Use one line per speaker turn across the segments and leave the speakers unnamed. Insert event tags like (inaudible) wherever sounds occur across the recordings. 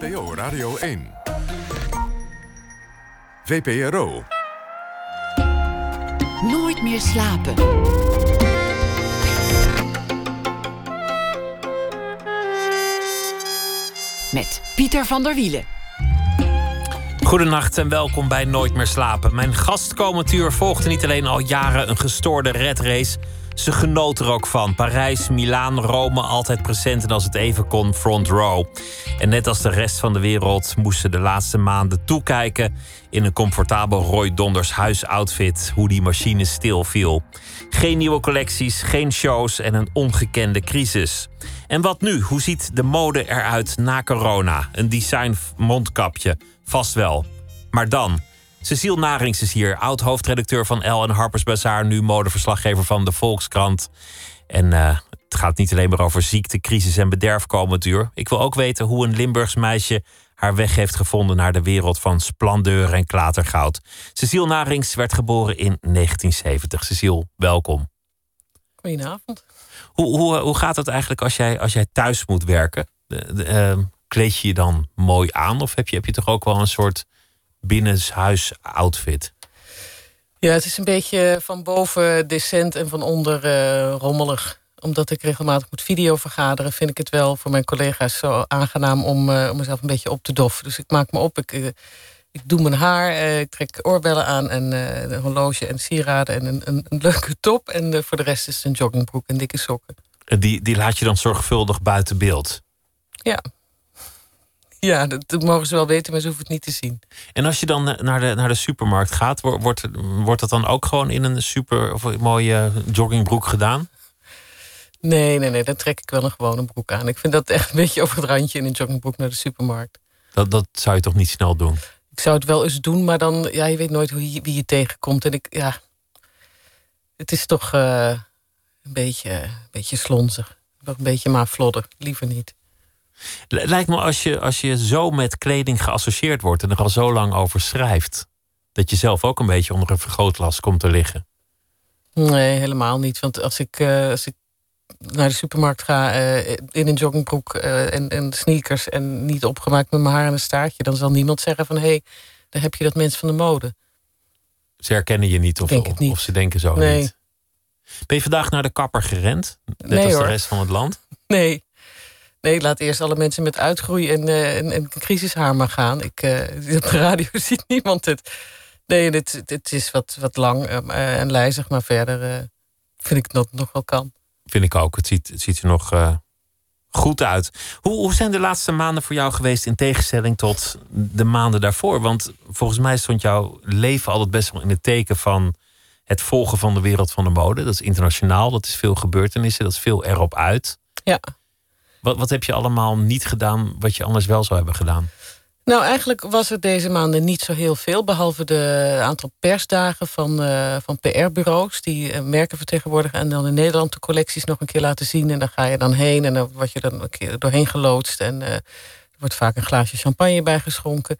NPO Radio 1. VPRO.
Nooit meer slapen. Met Pieter van der Wielen.
Goedenacht en welkom bij Nooit meer slapen. Mijn gastkomend uur volgde niet alleen al jaren een gestoorde redrace ze genoot er ook van. Parijs, Milaan, Rome, altijd present en als het even kon, front row. En net als de rest van de wereld moesten de laatste maanden toekijken in een comfortabel Roy Donders huisoutfit, hoe die machine stilviel. Geen nieuwe collecties, geen shows en een ongekende crisis. En wat nu? Hoe ziet de mode eruit na corona? Een design mondkapje, vast wel. Maar dan, Cecile Narings is hier, oud-hoofdredacteur van L en Harper's Bazaar, nu modeverslaggever van de Volkskrant. En uh, het gaat niet alleen maar over ziekte, crisis en bederf komend uur. Ik wil ook weten hoe een Limburgs meisje haar weg heeft gevonden naar de wereld van splandeur en klatergoud. Cecile Narings werd geboren in 1970. Cecile, welkom.
Goedenavond.
Hoe, hoe, hoe gaat het eigenlijk als jij, als jij thuis moet werken? De, de, uh, kleed je je dan mooi aan? Of heb je, heb je toch ook wel een soort binnenshuis outfit?
Ja, het is een beetje van boven decent en van onder uh, rommelig. Omdat ik regelmatig moet video vergaderen, vind ik het wel voor mijn collega's zo aangenaam om, uh, om mezelf een beetje op te doffen. Dus ik maak me op, ik, uh, ik doe mijn haar, ik trek oorbellen aan en een horloge en sieraden en een, een, een leuke top. En voor de rest is het een joggingbroek en dikke sokken.
Die, die laat je dan zorgvuldig buiten beeld?
Ja, ja, dat, mogen ze wel weten, maar ze hoeven het niet te zien.
En als je dan naar de, naar de supermarkt gaat, wordt, wordt dat dan ook gewoon in een super of een mooie joggingbroek gedaan?
Nee, nee, nee, dan trek ik wel een gewone broek aan. Ik vind dat echt een beetje over het randje in een joggingbroek naar de supermarkt.
Dat, dat zou je toch niet snel doen?
Ik zou het wel eens doen, maar dan, ja, je weet nooit hoe je, wie je tegenkomt. En ik, ja, het is toch uh, een beetje, een beetje slonzig. Een beetje maar vlodder, liever niet.
Lijkt me als je, als je zo met kleding geassocieerd wordt en er al zo lang over schrijft, dat je zelf ook een beetje onder een vergrootglas komt te liggen.
Nee, helemaal niet. Want als ik, uh, als ik naar de supermarkt ga uh, in een joggingbroek uh, en, en, sneakers en niet opgemaakt met mijn haar en een staartje, dan zal niemand zeggen van hé, hey, daar heb je dat mens van de mode.
Ze herkennen je niet of,
Denk
of,
niet.
of ze denken zo
nee.
niet. Ben je vandaag naar de kapper gerend? Net
Nee,
als
hoor.
de rest van het land?
Nee. Nee, laat eerst alle mensen met uitgroei en, uh, en, en crisishaar maar gaan. Ik, uh, (laughs) op de radio (laughs) ziet niemand het. Nee, dit, dit is wat, wat lang uh, en lijzig, maar verder vind ik dat het nog wel kan.
Vind ik ook. Het ziet, het ziet er nog goed uit. Hoe, hoe zijn de laatste maanden voor jou geweest in tegenstelling tot de maanden daarvoor? Want volgens mij stond jouw leven altijd best wel in het teken van het volgen van de wereld van de mode. Dat is internationaal, dat is veel gebeurtenissen, dat is veel erop uit.
Ja.
Wat, wat heb je allemaal niet gedaan wat je anders wel zou hebben gedaan?
Nou, eigenlijk was er deze maanden niet zo heel veel. Behalve de aantal persdagen van, uh, van PR-bureaus die merken vertegenwoordigen. En dan in Nederland de collecties nog een keer laten zien. En dan ga je dan heen en dan word je dan een keer doorheen geloodst. En uh, er wordt vaak een glaasje champagne bijgeschonken.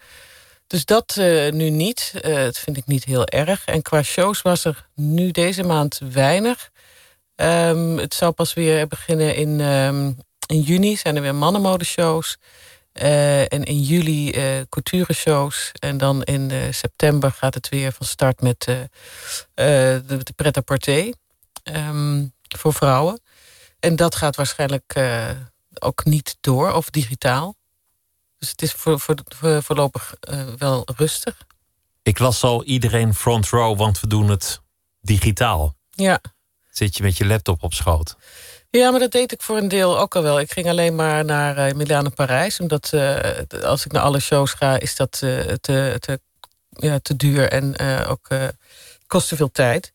Dus dat nu niet. dat vind ik niet heel erg. En qua shows was er nu deze maand weinig. Um, het zou pas weer beginnen in, um, in juni. Zijn er weer mannenmodeshows. Uh, en in juli uh, couture-shows. En dan in uh, september gaat het weer van start met de, de pret-à-porter. Um, voor vrouwen. En dat gaat waarschijnlijk ook niet door, of digitaal. Dus het is voor, voor, voor voorlopig wel rustig.
Ik las al iedereen front row, want we doen het digitaal.
Ja.
Zit je met je laptop op schoot?
Ja, maar dat deed ik voor een deel ook al wel. Ik ging alleen maar naar uh, Milaan en Parijs. Omdat uh, als ik naar alle shows ga, is dat uh, te, te, ja, te duur en ook kost te veel tijd.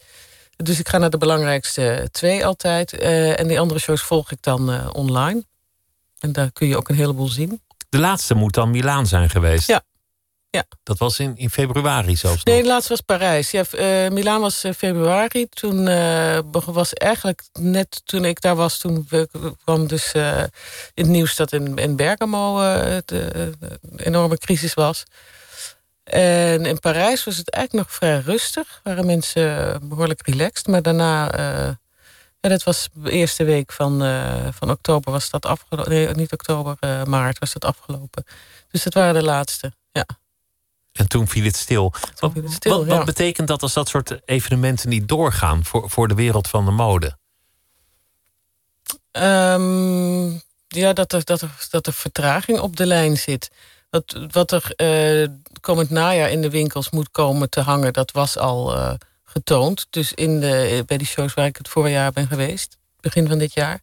Dus ik ga naar de belangrijkste twee altijd. en die andere shows volg ik dan online. En daar kun je ook een heleboel zien.
De laatste moet dan Milaan zijn geweest.
Ja. Ja.
Dat was in, in februari zelfs
Nee,
nog.
de laatste was Parijs. Ja, uh, Milaan was uh, februari. Toen uh, was eigenlijk net toen ik daar was... toen kwam dus het nieuws dat in, in Bergamo het een enorme crisis was. En in Parijs was het eigenlijk nog vrij rustig. Waren mensen behoorlijk relaxed. Maar daarna En dat was de eerste week van, van oktober was dat afgelopen. Nee, niet oktober, maart was dat afgelopen. Dus dat waren de laatste, ja.
En toen viel het stil.
Het
wat, wat betekent dat als dat soort evenementen niet doorgaan voor, voor de wereld van de mode?
Um, ja, dat er, dat, er, dat er vertraging op de lijn zit. Wat, wat er uh, komend najaar in de winkels moet komen te hangen, dat was al uh, getoond. Dus in de, bij die shows waar ik het voorjaar ben geweest, begin van dit jaar.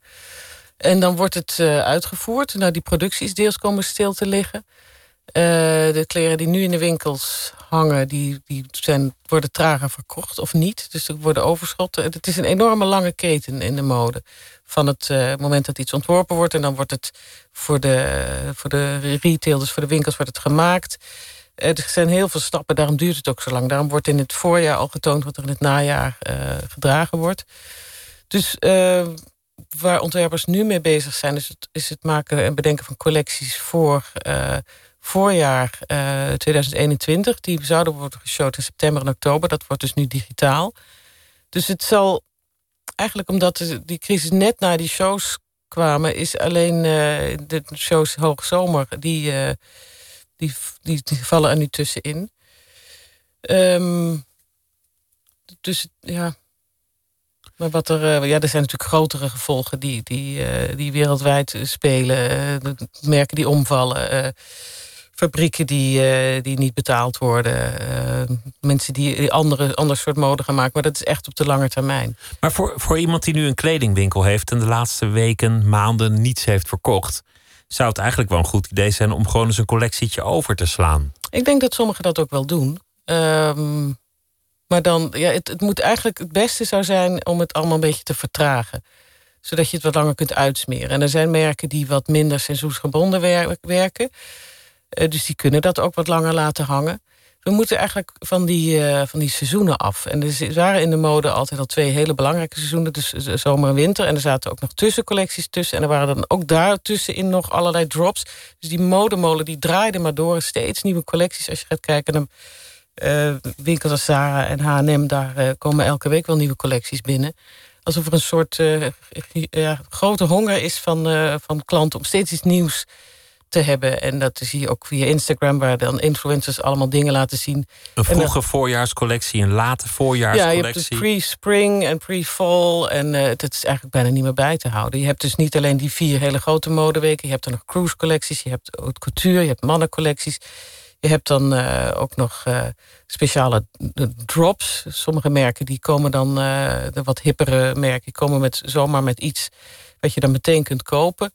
En dan wordt het uh, uitgevoerd. Nou, die producties deels komen stil te liggen. De kleren die nu in de winkels hangen, die, die zijn, worden trager verkocht of niet. Dus er worden overschotten. Het is een enorme lange keten in de mode van het uh, moment dat iets ontworpen wordt. En dan wordt het voor de, voor de retailers, voor de winkels wordt het gemaakt. Er zijn heel veel stappen, daarom duurt het ook zo lang. Daarom wordt in het voorjaar al getoond wat er in het najaar gedragen wordt. Dus waar ontwerpers nu mee bezig zijn... is het, is het maken en bedenken van collecties voor voorjaar 2021. Die zouden worden geshowd in september en oktober. Dat wordt dus nu digitaal. Dus het zal eigenlijk omdat die crisis net na die shows kwamen, is alleen uh, de shows Hoogzomer, die, uh, die, die, die, vallen er nu tussenin. Um, dus ja. Maar wat er, ja, er zijn natuurlijk grotere gevolgen die, die, die wereldwijd spelen. merken die omvallen fabrieken die, uh, die niet betaald worden. Uh, mensen die andere, ander soort mode gaan maken. Maar dat is echt op de lange termijn.
Maar voor, voor iemand die nu een kledingwinkel heeft... en de laatste weken, maanden niets heeft verkocht... zou het eigenlijk wel een goed idee zijn... om gewoon eens een collectietje over te slaan.
Ik denk dat sommigen dat ook wel doen. Um, maar dan, ja, het, het moet eigenlijk het beste zou zijn... om het allemaal een beetje te vertragen zodat je het wat langer kunt uitsmeren. En er zijn merken die wat minder seizoensgebonden werken. Eh, dus die kunnen dat ook wat langer laten hangen. We moeten eigenlijk van die, uh, van die seizoenen af. En er waren in de mode altijd al twee hele belangrijke seizoenen. Dus zomer en winter. En er zaten ook nog tussencollecties tussen. En er waren dan ook daartussenin nog allerlei drops. Dus die modemolen die draaide maar door. Steeds nieuwe collecties. Als je gaat kijken naar winkels als Zara en H&M... daar komen elke week wel nieuwe collecties binnen. Alsof er een soort ja, grote honger is van, van klanten... om steeds iets nieuws te hebben. En dat zie je ook via Instagram, waar dan influencers allemaal dingen laten zien.
Een vroege voorjaarscollectie, een late voorjaarscollectie.
Ja, je hebt de pre-spring en pre-fall. En uh, het is eigenlijk bijna niet meer bij te houden. Je hebt dus niet alleen die vier hele grote modeweken. Je hebt dan nog cruise collecties, je hebt haute couture, je hebt mannencollecties. Je hebt dan uh, ook nog uh, speciale drops. Sommige merken die komen dan, de wat hippere merken, komen met, zomaar met iets wat je dan meteen kunt kopen.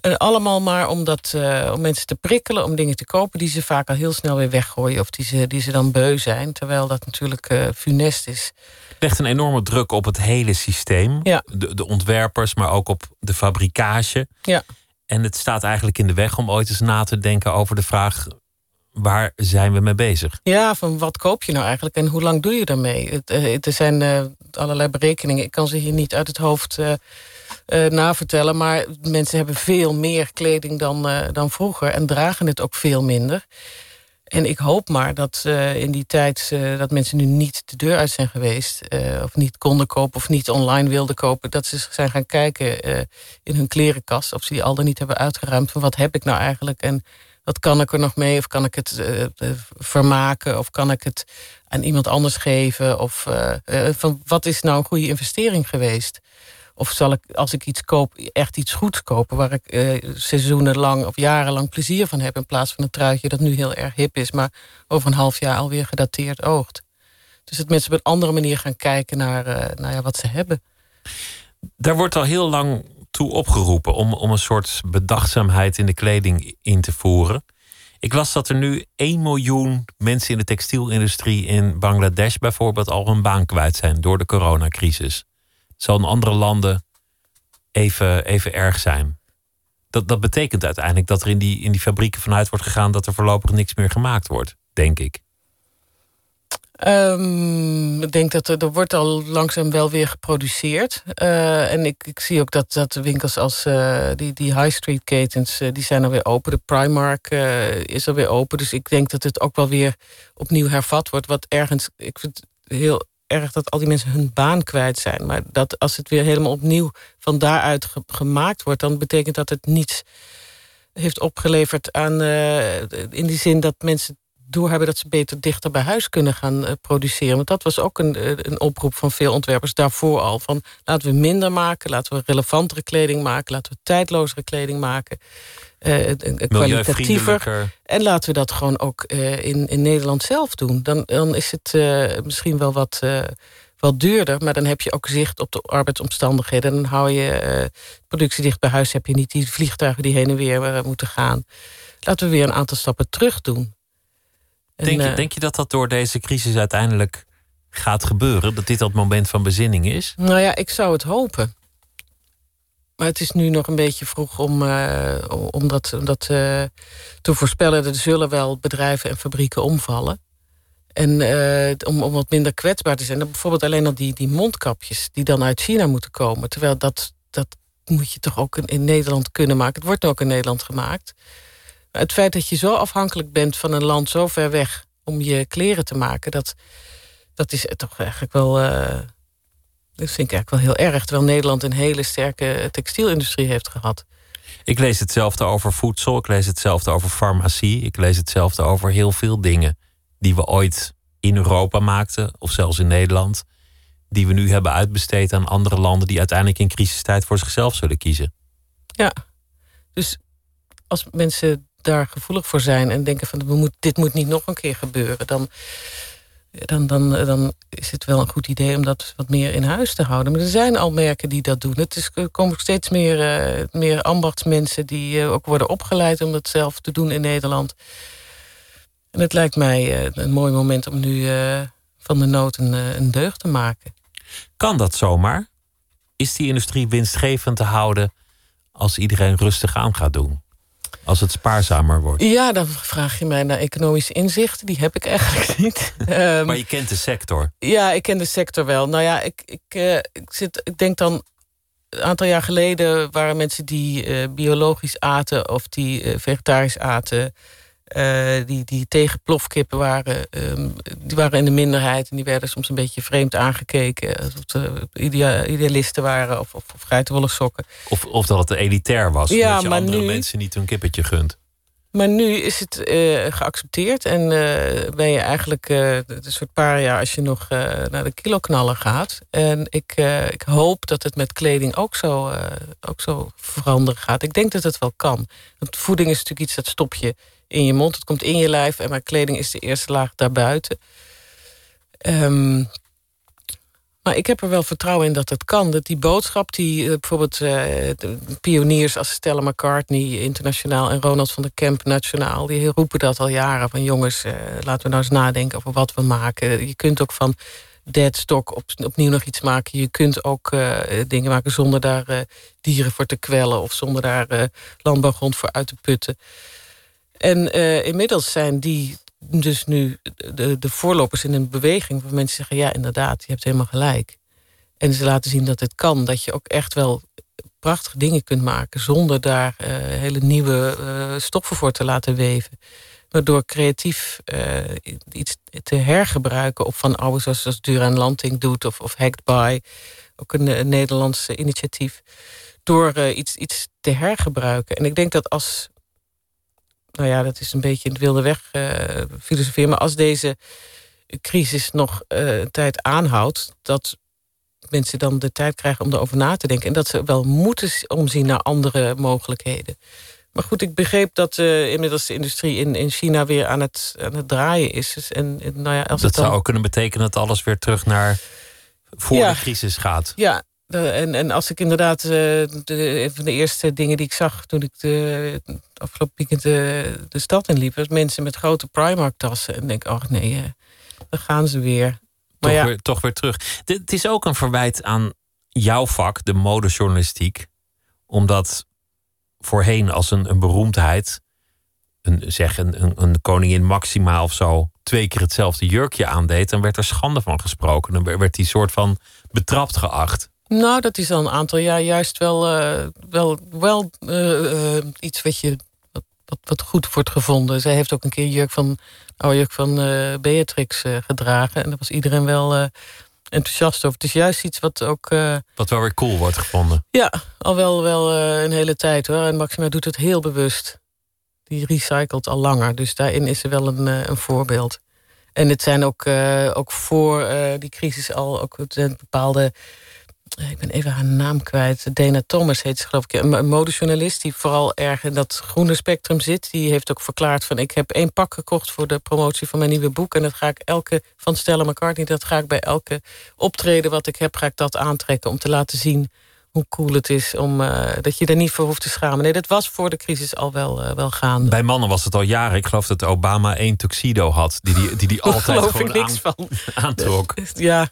En allemaal maar om, dat, uh, om mensen te prikkelen om dingen te kopen... die ze vaak al heel snel weer weggooien of die ze, die ze dan beu zijn. Terwijl dat natuurlijk uh, funest is.
legt een enorme druk op het hele systeem.
Ja.
De, de ontwerpers, maar ook op de fabrikage.
Ja.
En het staat eigenlijk in de weg om ooit eens na te denken over de vraag... waar zijn we mee bezig?
Ja, van wat koop je nou eigenlijk en hoe lang doe je daarmee? Het, er zijn allerlei berekeningen. Ik kan ze hier niet uit het hoofd uh, navertellen. Maar mensen hebben veel meer kleding dan, uh, dan vroeger en dragen het ook veel minder. En ik hoop maar dat uh, in die tijd dat mensen nu niet de deur uit zijn geweest... of niet konden kopen of niet online wilden kopen... dat ze zijn gaan kijken in hun klerenkast... of ze die al dan niet hebben uitgeruimd van wat heb ik nou eigenlijk... en wat kan ik er nog mee? Of kan ik het vermaken? Of kan ik het aan iemand anders geven? Of van wat is nou een goede investering geweest? Of zal ik, als ik iets koop, echt iets goeds kopen... waar ik eh, seizoenenlang of jarenlang plezier van heb... in plaats van een truitje dat nu heel erg hip is... maar over een half jaar alweer gedateerd oogt. Dus dat mensen op een andere manier gaan kijken naar, uh, naar ja, wat ze hebben.
Daar wordt al heel lang toe opgeroepen... Om, om een soort bedachtzaamheid in de kleding in te voeren. Ik las dat er nu 1 miljoen mensen in de textielindustrie... in Bangladesh bijvoorbeeld al hun baan kwijt zijn... door de coronacrisis zal in andere landen even, even erg zijn. Dat, dat betekent uiteindelijk dat er in die, in die fabrieken vanuit wordt gegaan dat er voorlopig niks meer gemaakt wordt, denk ik.
Um, ik denk dat er, er wordt al langzaam wel weer geproduceerd. Uh, en ik, ik zie ook dat, dat de winkels als uh, die, die high street ketens, uh, die zijn alweer open. De Primark is alweer open. Dus ik denk dat het ook wel weer opnieuw hervat wordt. Wat ergens, ik vind het heel erg dat al die mensen hun baan kwijt zijn. Maar dat als het weer helemaal opnieuw van daaruit gemaakt wordt, dan betekent dat het niets heeft opgeleverd aan. Uh, in die zin dat mensen doorhebben dat ze beter dichter bij huis kunnen gaan uh, produceren. Want dat was ook een, uh, een oproep van veel ontwerpers daarvoor al. Van laten we minder maken, laten we relevantere kleding maken, laten we tijdlozere kleding maken. Uh, kwalitatiever. En laten we dat gewoon ook in, in Nederland zelf doen. Dan, dan is het misschien wel wat, wat duurder, maar dan heb je ook zicht op de arbeidsomstandigheden. Dan hou je productie dicht bij huis, heb je niet die vliegtuigen die heen en weer moeten gaan. Laten we weer een aantal stappen terug doen.
Denk, je, denk je dat dat door deze crisis uiteindelijk gaat gebeuren? Dat dit dat moment van bezinning is?
Nou ja, ik zou het hopen. Maar het is nu nog een beetje vroeg om, uh, om dat, om dat uh, te voorspellen. Er zullen wel bedrijven en fabrieken omvallen. En uh, om, om wat minder kwetsbaar te zijn. bijvoorbeeld alleen al die, die mondkapjes die dan uit China moeten komen. Terwijl dat, dat moet je toch ook in, Nederland kunnen maken. Het wordt ook in Nederland gemaakt. Het feit dat je zo afhankelijk bent van een land zo ver weg om je kleren te maken, dat, dat is toch eigenlijk wel. Dat vind ik eigenlijk wel heel erg. Terwijl Nederland een hele sterke textielindustrie heeft gehad.
Ik lees hetzelfde over voedsel, ik lees hetzelfde over farmacie, ik lees hetzelfde over heel veel dingen die we ooit in Europa maakten, of zelfs in Nederland, die we nu hebben uitbesteed aan andere landen die uiteindelijk in crisistijd voor zichzelf zullen kiezen.
Ja, dus als mensen daar gevoelig voor zijn en denken van we moet, dit moet niet nog een keer gebeuren, dan, dan, dan, dan is het wel een goed idee om dat wat meer in huis te houden. Maar er zijn al merken die dat doen. Het is, er komen steeds meer, uh, meer ambachtsmensen die uh, ook worden opgeleid om dat zelf te doen in Nederland. En het lijkt mij uh, een mooi moment om nu van de nood een, een deugd te maken.
Kan dat zomaar? Is die industrie winstgevend te houden als iedereen rustig aan gaat doen? Als het spaarzamer wordt?
Ja, dan vraag je mij naar economische inzichten. Die heb ik eigenlijk (laughs) niet.
um, maar je kent de sector?
Ja, ik ken de sector wel. Nou ja, ik, ik, uh, ik, zit, ik denk dan... Een aantal jaar geleden waren mensen die uh, biologisch aten... of die uh, vegetarisch aten... Uh, die, die tegen plofkippen waren, um, die waren in de minderheid. En die werden soms een beetje vreemd aangekeken. Alsof het idealisten waren of, of, of geitenwolle sokken.
Of, of dat het elitair was. Ja, dat je maar andere nu, mensen niet hun kippetje gunt.
Maar nu is het uh, geaccepteerd. En uh, ben je eigenlijk een soort paar jaar als je nog naar de kiloknallen gaat. En ik, ik hoop dat het met kleding ook zo, ook zo veranderen gaat. Ik denk dat het wel kan. Want voeding is natuurlijk iets dat stop je in je mond. Het komt in je lijf. En mijn kleding is de eerste laag daarbuiten. Um, maar ik heb er wel vertrouwen in dat het kan. Dat die boodschap die uh, bijvoorbeeld uh, pioniers als Stella McCartney internationaal en Ronald van der Kemp nationaal, die roepen dat al jaren van jongens, uh, laten we nou eens nadenken over wat we maken. Je kunt ook van deadstock op, opnieuw nog iets maken. Je kunt ook dingen maken zonder daar dieren voor te kwellen of zonder daar landbouwgrond voor uit te putten. En uh, inmiddels zijn die dus nu de, de voorlopers in een beweging... waar mensen zeggen, ja, inderdaad, je hebt helemaal gelijk. En ze laten zien dat het kan. Dat je ook echt wel prachtige dingen kunt maken... zonder daar uh, hele nieuwe uh, stoffen voor te laten weven. Maar door creatief iets te hergebruiken... op van oude, zoals, zoals Duran Lanting doet... of, of Hacked By, ook een, een Nederlands initiatief... door iets, iets te hergebruiken. En ik denk dat als nou ja, dat is een beetje in het wilde weg uh, filosoferen. Maar als deze crisis nog uh, een tijd aanhoudt, dat mensen dan de tijd krijgen om erover na te denken. En dat ze wel moeten omzien naar andere mogelijkheden. Maar goed, ik begreep dat uh, inmiddels de industrie in, in China weer aan het, aan het draaien is. Dus en, nou ja, als
dat
dan...
zou ook kunnen betekenen dat alles weer terug naar voor de crisis gaat.
Ja, en, en als ik inderdaad, uh, de, een van de eerste dingen die ik zag toen ik de, afgelopen weekend de, de stad inliep, was mensen met grote Primark-tassen. En denk, ach nee, dan gaan ze weer.
Maar toch, ja. weer, toch weer terug. Het is ook een verwijt aan jouw vak, de modejournalistiek. Omdat voorheen als een, een beroemdheid, een, zeg een, een, een koningin Maxima of zo, twee keer hetzelfde jurkje aandeed, dan werd er schande van gesproken. Dan werd die soort van betrapt geacht.
Nou, dat is al een aantal jaar juist wel, uh, wel, wel uh, uh, iets wat, je, wat, wat, goed wordt gevonden. Zij heeft ook een keer jurk van, oude jurk van Beatrix gedragen. En daar was iedereen wel enthousiast over. Het is juist iets wat ook...
Wat wel weer cool wordt gevonden.
Ja, al wel, wel een hele tijd hoor. En Maxima doet het heel bewust. Die recycelt al langer. Dus daarin is ze wel een, een voorbeeld. En het zijn ook, ook voor die crisis al ook bepaalde ik ben even haar naam kwijt. Dana Thomas heet ze geloof ik. Een modejournalist die vooral erg in dat groene spectrum zit. Die heeft ook verklaard van ik heb één pak gekocht voor de promotie van mijn nieuwe boek. En dat ga ik elke van Stella McCartney, dat ga ik bij elke optreden wat ik heb, ga ik dat aantrekken om te laten zien hoe cool het is om uh, dat je er niet voor hoeft te schamen. Nee, dat was voor de crisis al wel, uh, wel gaande.
Bij mannen was het al jaren. Ik geloof dat Obama één tuxedo had die die, die, die (laughs) altijd gewoon
aan, van. (laughs)
aantrok.
Ja,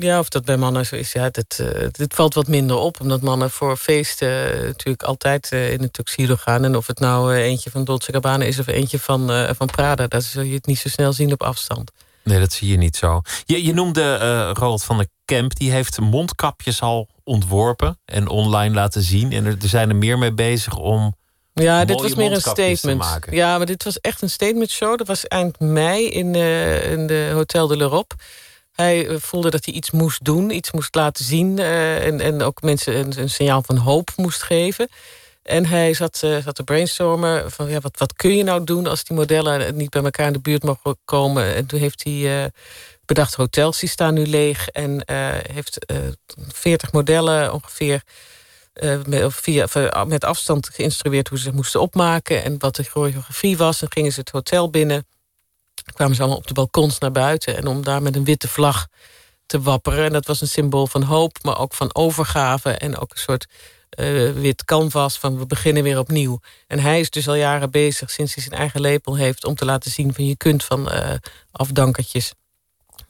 ja, of dat bij mannen zo is, ja, dit, uh, dit valt wat minder op. Omdat mannen voor feesten uh, natuurlijk altijd uh, in een tuxedo gaan. En of het nou eentje van Dolce Gabbana is of eentje van, van Prada... dat zul je het niet zo snel zien op afstand.
Nee, dat zie je niet zo. Je, je noemde Roald van der Kemp. Die heeft mondkapjes al ontworpen en online laten zien. En er, er zijn er meer mee bezig om...
Ja, dit was meer een statement. Ja, maar dit was echt een statement show. Dat was eind mei in, in de Hotel de l'Europe. Hij eh, voelde dat hij iets moest doen, iets moest laten zien... Uh, en, en ook mensen een, een, signaal van hoop moest geven. En hij zat, uh, zat te brainstormen van ja, wat, wat kun je nou doen... als die modellen niet bij elkaar in de buurt mogen komen. En toen heeft hij bedacht, hotels die staan nu leeg... en heeft 40 modellen ongeveer... met, via, met afstand geïnstrueerd hoe ze moesten opmaken... en wat de choreografie was. En gingen ze het hotel binnen kwamen ze allemaal op de balkons naar buiten. En om daar met een witte vlag te wapperen. En dat was een symbool van hoop, maar ook van overgave. En ook een soort uh, wit canvas van we beginnen weer opnieuw. En hij is dus al jaren bezig, sinds hij zijn eigen lepel heeft... om te laten zien van je kunt van uh, afdankertjes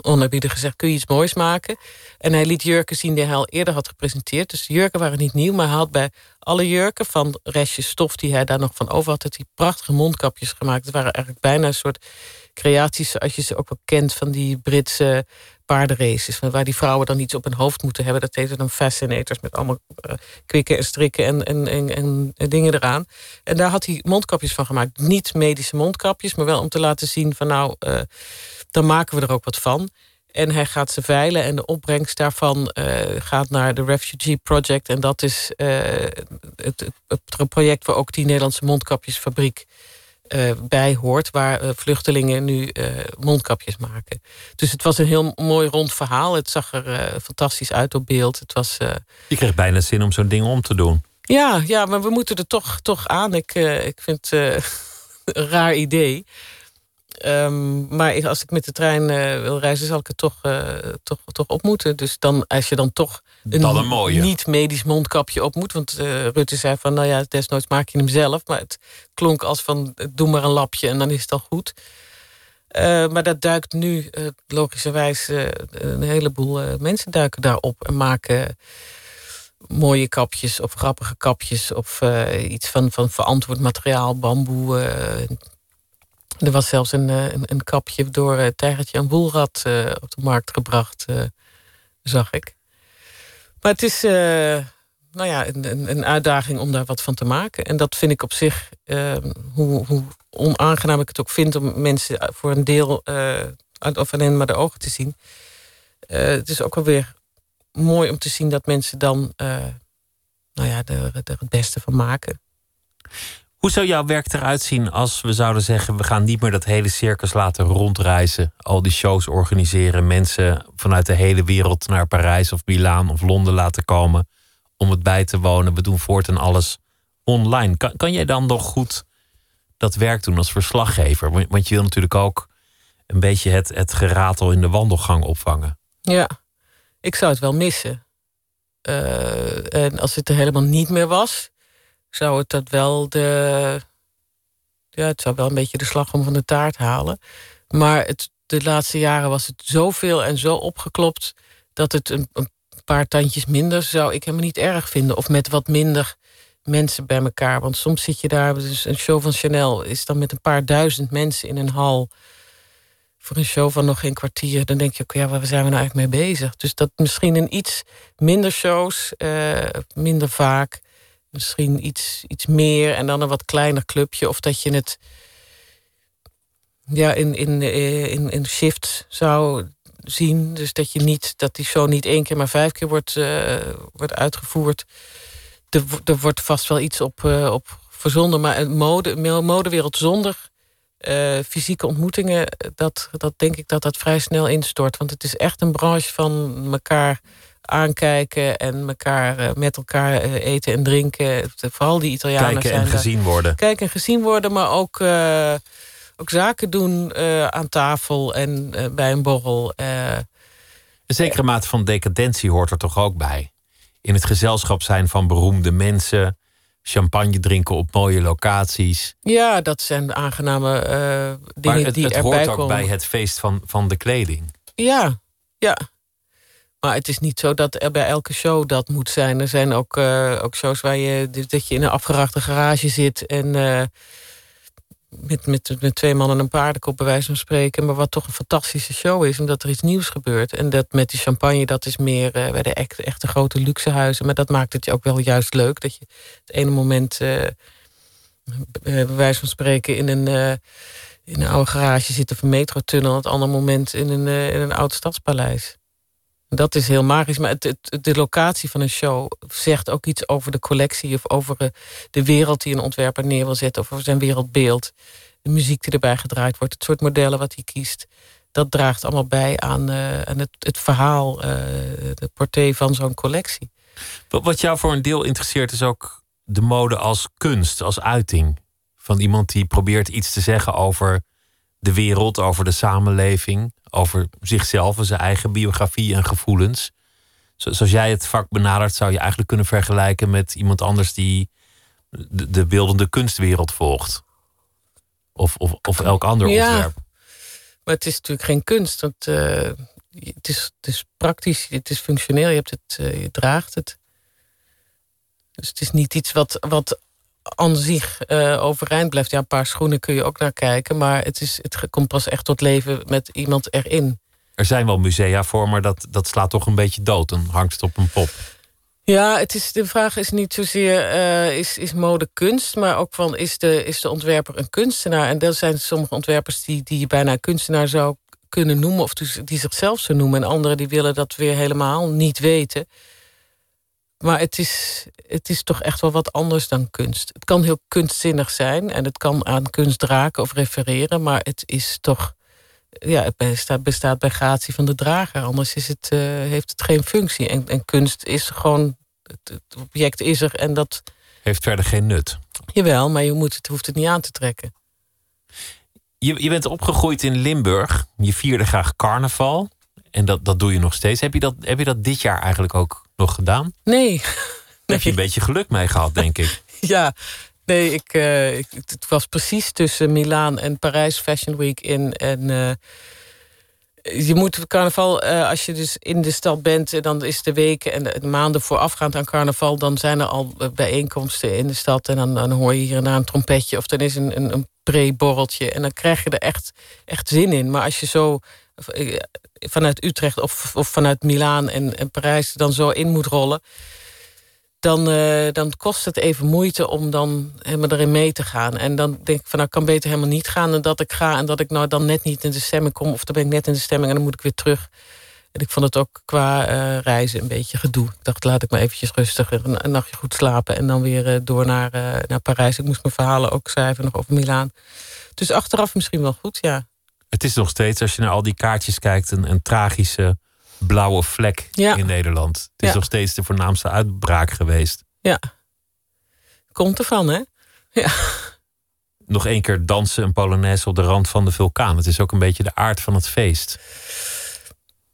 onerbiedig gezegd, kun je iets moois maken. En hij liet jurken zien die hij al eerder had gepresenteerd. Dus de jurken waren niet nieuw, maar hij had bij alle jurken... van restjes stof die hij daar nog van over had... had hij prachtige mondkapjes gemaakt. Het waren eigenlijk bijna een soort creaties... zoals je ze ook wel kent van die Britse paardenraces... waar die vrouwen dan iets op hun hoofd moeten hebben. Dat heette dan fascinators met allemaal uh, kwikken en strikken en, en, en, en, dingen eraan. En daar had hij mondkapjes van gemaakt. Niet medische mondkapjes, maar wel om te laten zien van nou... Uh, dan maken we er ook wat van. En hij gaat ze veilen en de opbrengst daarvan uh, gaat naar de Refugee Project. En dat is het, het, project waar ook die Nederlandse mondkapjesfabriek uh, bij hoort. Waar vluchtelingen nu mondkapjes maken. Dus het was een heel mooi rond verhaal. Het zag er fantastisch uit op beeld. Het was,
Je kreeg bijna zin om zo'n ding om te doen.
Ja, ja, maar we moeten er toch, toch aan. Ik, ik vind het (laughs) een raar idee. Um, maar als ik met de trein wil reizen, zal ik het toch, toch, toch op moeten. Dus dan, als je dan toch een,
een
niet-medisch mondkapje op moet. Want uh, Rutte zei van, nou ja, desnoods maak je hem zelf. Maar het klonk als van, doe maar een lapje en dan is het al goed. maar dat duikt nu, logischerwijs, een heleboel mensen duiken daarop. En maken mooie kapjes of grappige kapjes. Of iets van, van verantwoord materiaal, bamboe er was zelfs een, eh, een, een kapje door Tijgertje en Woelrad op de markt gebracht, zag ik. Maar het is nou ja, een, een, uitdaging om daar wat van te maken. En dat vind ik op zich, hoe, hoe, onaangenaam ik het ook vind... om mensen voor een deel uit of alleen maar de ogen te zien. het is ook wel weer mooi om te zien dat mensen dan nou ja, er, er het beste van maken.
Hoe zou jouw werk eruit zien als we zouden zeggen: we gaan niet meer dat hele circus laten rondreizen, al die shows organiseren, mensen vanuit de hele wereld naar Parijs of Milaan of Londen laten komen om het bij te wonen? We doen voortaan alles online. Kan, kan jij dan nog goed dat werk doen als verslaggever? Want je wil natuurlijk ook een beetje het, het geratel in de wandelgang opvangen.
Ja, ik zou het wel missen. Uh, en als het er helemaal niet meer was, zou het dat wel de. Ja, het zou wel een beetje de slag om van de taart halen. Maar het, de laatste jaren was het zoveel en zo opgeklopt dat het een, een paar tandjes minder zou ik helemaal niet erg vinden. Of met wat minder mensen bij elkaar. Want soms zit je daar, dus een show van Chanel is dan met een paar duizend mensen in een hal. Voor een show van nog geen kwartier. Dan denk je ook, ja, waar zijn we nou eigenlijk mee bezig? Dus dat misschien een iets minder shows, uh, minder vaak misschien iets, iets meer en dan een wat kleiner clubje. Of dat je het ja, in, in, eh, in, in shifts zou zien. Dus dat je niet dat die show niet één keer maar vijf keer wordt, uh, wordt uitgevoerd. Er, wordt vast wel iets op, uh, op verzonden. Maar een mode, modewereld zonder fysieke ontmoetingen, dat, dat denk ik dat dat vrij snel instort. Want het is echt een branche van elkaar aankijken en elkaar, met elkaar eten en drinken. Vooral die Italianen
Kijken
zijn
en gezien worden.
Kijken en gezien worden, maar ook ook zaken doen uh, aan tafel en uh, bij een borrel.
Een zekere mate van decadentie hoort er toch ook bij. In het gezelschap zijn van beroemde mensen, champagne drinken op mooie locaties.
Ja, dat zijn aangename dingen
het,
die
het
erbij
hoort ook
komen.
bij het feest van, van de kleding.
Ja, ja. Maar het is niet zo dat er bij elke show dat moet zijn. Er zijn ook, ook shows waar je, dat je in een afgerachte garage zit en met, met, met twee mannen en een paardenkop bij wijze van spreken. Maar wat toch een fantastische show is, omdat er iets nieuws gebeurt. En dat met die champagne, dat is meer uh, bij de echte, echte grote luxe huizen. Maar dat maakt het ook wel juist leuk. Dat je het ene moment, bij wijze van spreken, in een, in een oude garage zit of een metrotunnel. Het andere moment in een, in een oud stadspaleis. Dat is heel magisch. Maar het, de locatie van een show zegt ook iets over de collectie... of over de wereld die een ontwerper neer wil zetten... of over zijn wereldbeeld. De muziek die erbij gedraaid wordt. Het soort modellen wat hij kiest. Dat draagt allemaal bij aan, uh, aan het, het, verhaal, uh, de portée van zo'n collectie.
Wat jou voor een deel interesseert is ook de mode als kunst, als uiting. Van iemand die probeert iets te zeggen over de wereld, over de samenleving over zichzelf en zijn eigen biografie en gevoelens. Zoals jij het vak benadert, zou je eigenlijk kunnen vergelijken met iemand anders die de, de beeldende kunstwereld volgt. Of, of, of elk ander
ja,
ontwerp.
Maar het is natuurlijk geen kunst. Want, uh, het, is, het is praktisch, het is functioneel, je, hebt het, uh, je draagt het. Dus het is niet iets wat, wat aan zich uh, overeind blijft. Ja, een paar schoenen kun je ook naar kijken. Maar het, is, het komt pas echt tot leven met iemand erin.
Er zijn wel musea voor, maar dat, dat slaat toch een beetje dood. Dan hangt het op een pop.
Ja, het is, de vraag is niet zozeer uh, is, is mode kunst... maar ook van is de, is de ontwerper een kunstenaar? En er zijn sommige ontwerpers die, die je bijna kunstenaar zou kunnen noemen... of die zichzelf zo noemen. En anderen die willen dat weer helemaal niet weten... Maar het is, het is toch echt wel wat anders dan kunst. Het kan heel kunstzinnig zijn en het kan aan kunst draken of refereren, maar het is toch. Ja, het bestaat, bestaat bij gratie van de drager. Anders is het, uh, heeft het geen functie. En, en kunst is gewoon. Het, het, object is er en dat.
Heeft verder geen nut.
Jawel, maar je moet het, hoeft het niet aan te trekken.
Je, je bent opgegroeid in Limburg. Je vierde graag carnaval. En dat, dat doe je nog steeds. Heb je, dat, heb je dat dit jaar eigenlijk ook nog gedaan?
Nee.
Daar heb je een beetje geluk mee gehad, denk ik. (laughs)
ja, nee, ik, uh, ik, het was precies tussen Milaan en Parijs Fashion Week in. En uh, je moet carnaval, uh, als je dus in de stad bent, dan is de weken en de, de, maanden voorafgaand aan carnaval, dan zijn er al bijeenkomsten in de stad. En dan, dan hoor je hier en daar een trompetje of dan is een, een, een pre-borreltje. En dan krijg je er echt, echt zin in. Maar als je zo vanuit Utrecht of, of vanuit Milaan en, en Parijs dan zo in moet rollen, dan, uh, dan kost het even moeite om dan helemaal erin mee te gaan. En dan denk ik van nou, kan beter helemaal niet gaan dan dat ik ga en dat ik nou dan net niet in de stemming kom of dan ben ik net in de stemming en dan moet ik weer terug. En ik vond het ook qua uh, reizen een beetje gedoe. Ik dacht, laat ik maar eventjes rustig een, nachtje goed slapen en dan weer uh, door naar, naar Parijs. Ik moest mijn verhalen ook schrijven nog over Milaan. Dus achteraf misschien wel goed, ja.
Het is nog steeds, als je naar al die kaartjes kijkt, een, een tragische blauwe vlek
ja.
in Nederland. Het is
Ja.
nog steeds de voornaamste uitbraak geweest.
Ja. Komt ervan, hè? Ja.
Nog één keer dansen een polonaise op de rand van de vulkaan. Het is ook een beetje de aard van het feest.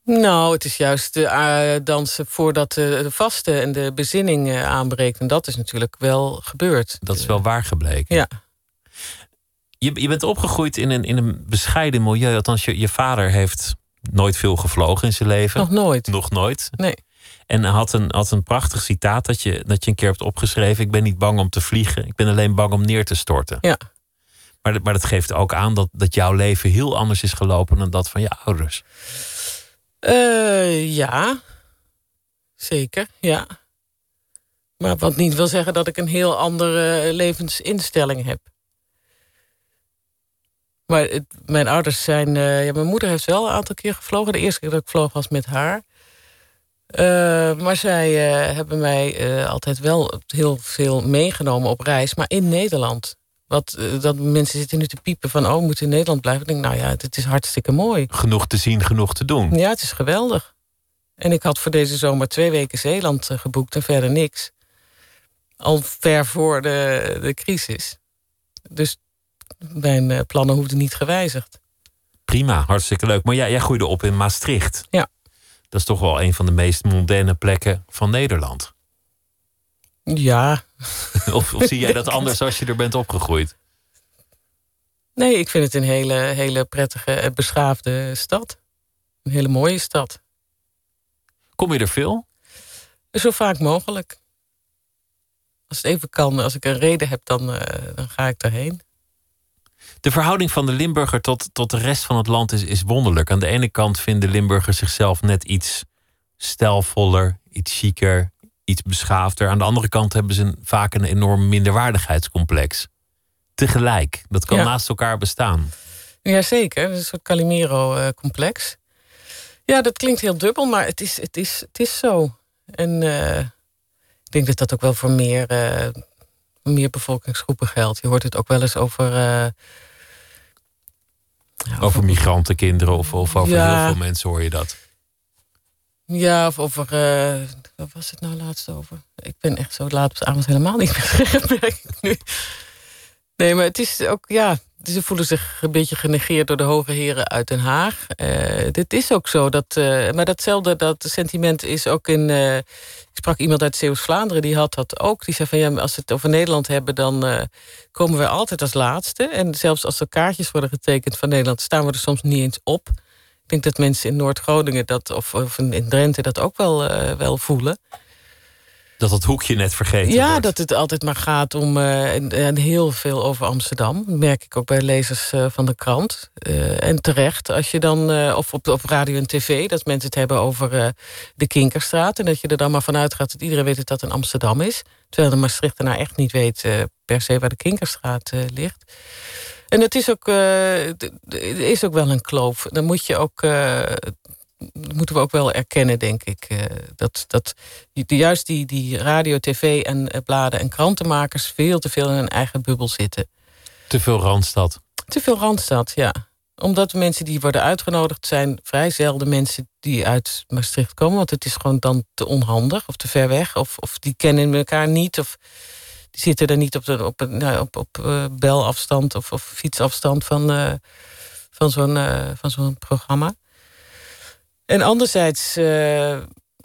Nou, het is juist de eh, dansen voordat de, de vaste en de bezinning eh, aanbreekt. En dat is natuurlijk wel gebeurd.
Dat is wel waar gebleken.
Ja.
Je, je bent opgegroeid in een, in een bescheiden milieu. Althans, je, je vader heeft nooit veel gevlogen in zijn leven.
Nog nooit.
Nog nooit.
Nee.
En had een, had een prachtig citaat dat je, dat je een keer hebt opgeschreven. Ik ben niet bang om te vliegen. Ik ben alleen bang om neer te storten.
Ja.
Maar, dat- maar dat geeft ook aan dat, dat jouw leven heel anders is gelopen dan dat van je ouders.
Eh, ja. Zeker, ja. Maar wat niet wil zeggen dat ik een heel andere levensinstelling heb. Maar het, mijn ouders zijn... Uh, ja, mijn moeder heeft wel een aantal keer gevlogen. De eerste keer dat ik vloog was met haar. Uh, maar zij uh, hebben mij altijd wel heel veel meegenomen op reis. Maar in Nederland. Wat, dat mensen zitten nu te piepen van... oh, we moeten in Nederland blijven. Ik denk, nou ja, het is hartstikke mooi.
Genoeg te zien, genoeg te doen.
Ja, het is geweldig. En ik had voor deze zomer twee weken Zeeland geboekt en verder niks. Al ver voor de, de crisis. Dus mijn eh, plannen hoefden niet gewijzigd.
Prima, hartstikke leuk. Maar ja, jij groeide op in Maastricht.
Ja.
Dat is toch wel een van de meest mondaine plekken van Nederland.
Ja. (laughs)
of, of zie jij dat (laughs) anders als je er bent opgegroeid?
Nee, ik vind het een hele, hele prettige en beschaafde stad. Een hele mooie stad.
Kom je er veel?
Zo vaak mogelijk. Als het even kan, als ik een reden heb, dan, uh, dan ga ik daarheen.
De verhouding van de Limburger tot, tot de rest van het land is, is wonderlijk. Aan de ene kant vinden Limburgers zichzelf net iets stijlvoller, iets chiquer, iets beschaafder. Aan de andere kant hebben ze een, vaak een enorm minderwaardigheidscomplex. Tegelijk. Dat kan naast elkaar bestaan.
Jazeker, een soort Calimero-complex. Ja, dat klinkt heel dubbel, maar het is, het is, het is zo. En uh, ik denk dat dat ook wel voor meer, uh, meer bevolkingsgroepen geldt. Je hoort het ook wel eens over. Uh,
ja, over, migrantenkinderen of, of over ja, heel veel mensen hoor je dat.
Ja, of over. wat was het nou laatst over? Ik ben echt zo laat op de avond helemaal niet meer (laughs) nu. Nee, maar het is ook, ja, ze voelen zich een beetje genegeerd door de hoge heren uit Den Haag. Uh, dit is ook zo. Dat, uh, maar datzelfde dat sentiment is ook in. Uh, ik sprak iemand uit Zeeuws-Vlaanderen, die had dat ook. Die zei van ja, als we het over Nederland hebben, dan komen we altijd als laatste. En zelfs als er kaartjes worden getekend van Nederland, staan we er soms niet eens op. Ik denk dat mensen in Noord-Groningen dat, of, of in Drenthe dat ook wel, wel voelen
dat het hoekje net vergeten
ja,
wordt.
dat het altijd maar gaat om uh, en, heel veel over Amsterdam. Dat merk ik ook bij lezers uh, van de krant. Uh, en terecht, als je dan, of op, op radio en tv... dat mensen het hebben over de Kinkerstraat... en dat je er dan maar vanuit gaat dat iedereen weet dat dat in Amsterdam is. Terwijl de Maastrichtenaar echt niet weet per se waar de Kinkerstraat ligt. En het is ook, is ook wel een kloof. Dan moet je ook moeten we ook wel erkennen, denk ik. Uh, dat, dat juist die, die radio, tv en uh, bladen en krantenmakers... veel te veel in hun eigen bubbel zitten.
Te veel Randstad.
Te veel Randstad, ja. Omdat de mensen die worden uitgenodigd... zijn vrij zelden mensen die uit Maastricht komen. Want het is gewoon dan te onhandig of te ver weg. Of, of die kennen elkaar niet. Of die zitten er niet op, de, op, nou, op, op uh, belafstand of, of fietsafstand van, van zo'n van zo'n programma. En anderzijds uh,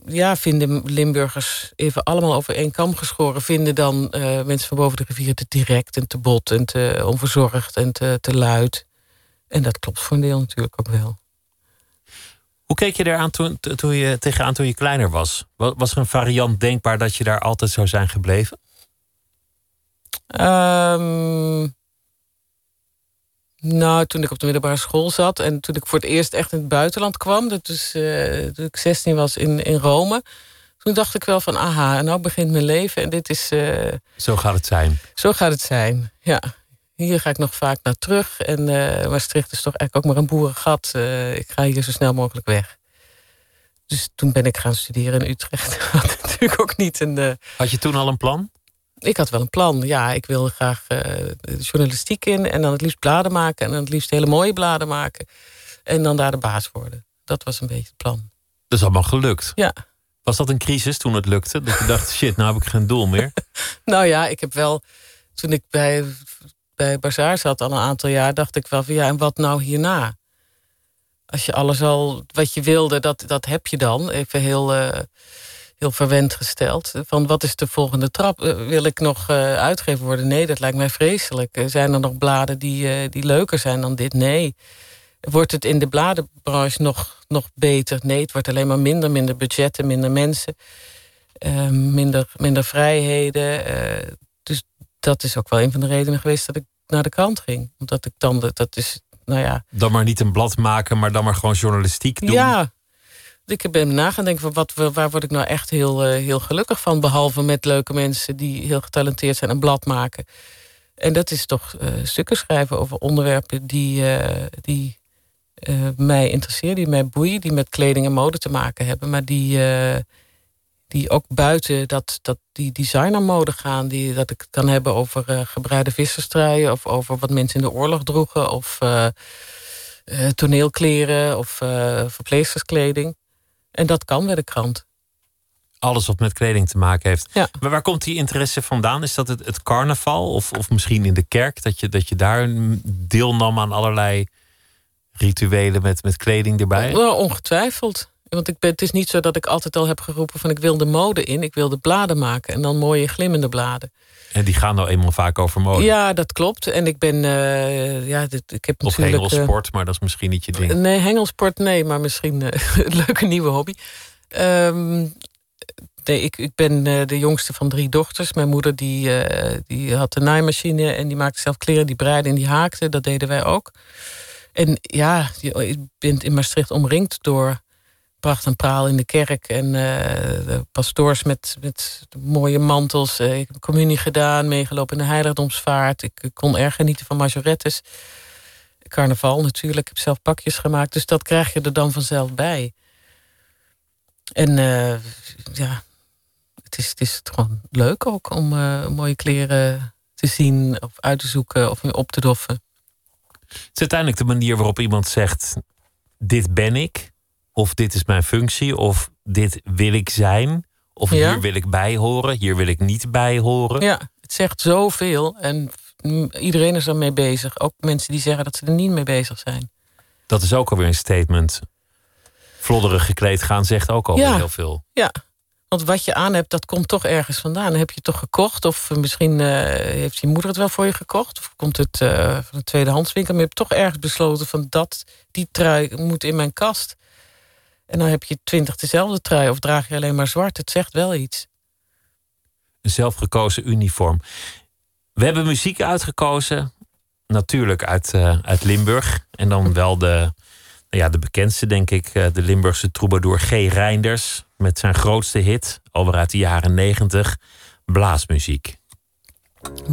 ja, vinden Limburgers, even allemaal over één kam geschoren... vinden dan uh, mensen van boven de rivier te direct en te bot en te onverzorgd en te, te luid. En dat klopt voor een deel natuurlijk ook wel.
Hoe keek je eraan toen, toen je, tegenaan toen je kleiner was? Was er een variant denkbaar dat je daar altijd zou zijn gebleven?
Um, nou, toen ik op de middelbare school zat en toen ik voor het eerst echt in het buitenland kwam, dat is, uh, toen ik 16 was in, in Rome, toen dacht ik wel van, aha, nou begint mijn leven en dit is. Uh,
zo gaat het zijn.
Zo gaat het zijn, ja. Hier ga ik nog vaak naar terug. En uh, Maastricht is toch eigenlijk ook maar een boerengat. ik ga hier zo snel mogelijk weg. Dus toen ben ik gaan studeren in Utrecht. (laughs) Had natuurlijk ook niet een.
Had je toen al een plan?
Ik had wel een plan. Ja, ik wilde graag uh, journalistiek in. En dan het liefst bladen maken. En dan het liefst hele mooie bladen maken. En dan daar de baas worden. Dat was een beetje het plan.
Dat is allemaal gelukt.
Ja.
Was dat een crisis toen het lukte? Dat je dacht, shit, nou heb ik geen doel meer? (laughs)
nou ja, ik heb wel... Toen ik bij, bij Bazaar zat al een aantal jaar... dacht ik wel van ja, en wat nou hierna? Als je alles al wat je wilde, dat, dat heb je dan. Even heel... Uh, heel verwend gesteld. Van wat is de volgende trap? Eh, wil ik nog uh, uitgeven worden? Nee, dat lijkt mij vreselijk. zijn er nog bladen die, die leuker zijn dan dit? Nee. Wordt het in de bladenbranche nog, nog beter? Nee, het wordt alleen maar minder. Minder budgetten, minder mensen. minder, minder vrijheden. dus dat is ook wel een van de redenen geweest dat ik naar de krant ging. Omdat ik dan, dat is, nou ja...
Dan maar niet een blad maken, maar dan maar gewoon journalistiek doen.
Ja, ik ben na gaan denken van wat, waar word ik nou echt heel, uh, heel gelukkig van. Behalve met leuke mensen die heel getalenteerd zijn en blad maken. En dat is toch uh, stukken schrijven over onderwerpen die, uh, die mij interesseren, die mij boeien, die met kleding en mode te maken hebben, maar die, die ook buiten dat, dat die designermode gaan. Die, dat ik het kan hebben over gebreide visserstruien of over wat mensen in de oorlog droegen of toneelkleren of verpleegsterskleding. En dat kan bij de krant
alles wat met kleding te maken heeft. Ja. Maar waar komt die interesse vandaan? Is dat het, het carnaval of, of misschien in de kerk? Dat je, dat je daar deelnam aan allerlei rituelen met, met kleding erbij?
Well, ongetwijfeld. Want ik ben, het is niet zo dat ik altijd al heb geroepen van ik wil de mode in. Ik wil de bladen maken en dan mooie glimmende bladen.
En die gaan nou eenmaal vaak over mode.
Ja, dat klopt. En ik ben, uh, ja, dit, ik heb
of
natuurlijk...
Of hengelsport, maar dat is misschien niet je ding.
nee, hengelsport nee, maar misschien uh, (laughs) een leuke nieuwe hobby. Um, nee, ik, ik ben de jongste van drie dochters. Mijn moeder die, die had een naaimachine en die maakte zelf kleren. Die breide en die haakte. Dat deden wij ook. En ja, je bent in Maastricht omringd door pracht en praal in de kerk. En uh, de pastoors met, met mooie mantels. ik heb communie gedaan, meegelopen in de heiligdomsvaart. Ik kon erg genieten van majorettes. Carnaval natuurlijk. Ik heb zelf pakjes gemaakt. Dus dat krijg je er dan vanzelf bij. En ja, het is, het is gewoon leuk ook om mooie kleren te zien of uit te zoeken of op te doffen.
Het is uiteindelijk de manier waarop iemand zegt: Dit ben ik, of dit is mijn functie, of dit wil ik zijn, of hier wil ik bij horen, hier wil ik niet bij horen.
Ja, het zegt zoveel en iedereen is ermee bezig. Ook mensen die zeggen dat ze er niet mee bezig zijn.
Dat is ook alweer een statement. Flodderig gekleed gaan zegt ook alweer heel veel.
Ja, want wat je aan hebt, dat komt toch ergens vandaan. heb je het toch gekocht? Of misschien uh, heeft je moeder het wel voor je gekocht? Of komt het uh, van een tweedehandswinkel? Maar je hebt toch ergens besloten van dat, die trui moet in mijn kast. En dan heb je twintig dezelfde trui. Of draag je alleen maar zwart. Het zegt wel iets.
Een zelfgekozen uniform. We hebben muziek uitgekozen. Natuurlijk uit, uh, uit Limburg. En dan wel de, nou ja, de bekendste, denk ik. de Limburgse troubadour G. Reinders met zijn grootste hit, alweer uit de jaren 90, blaasmuziek.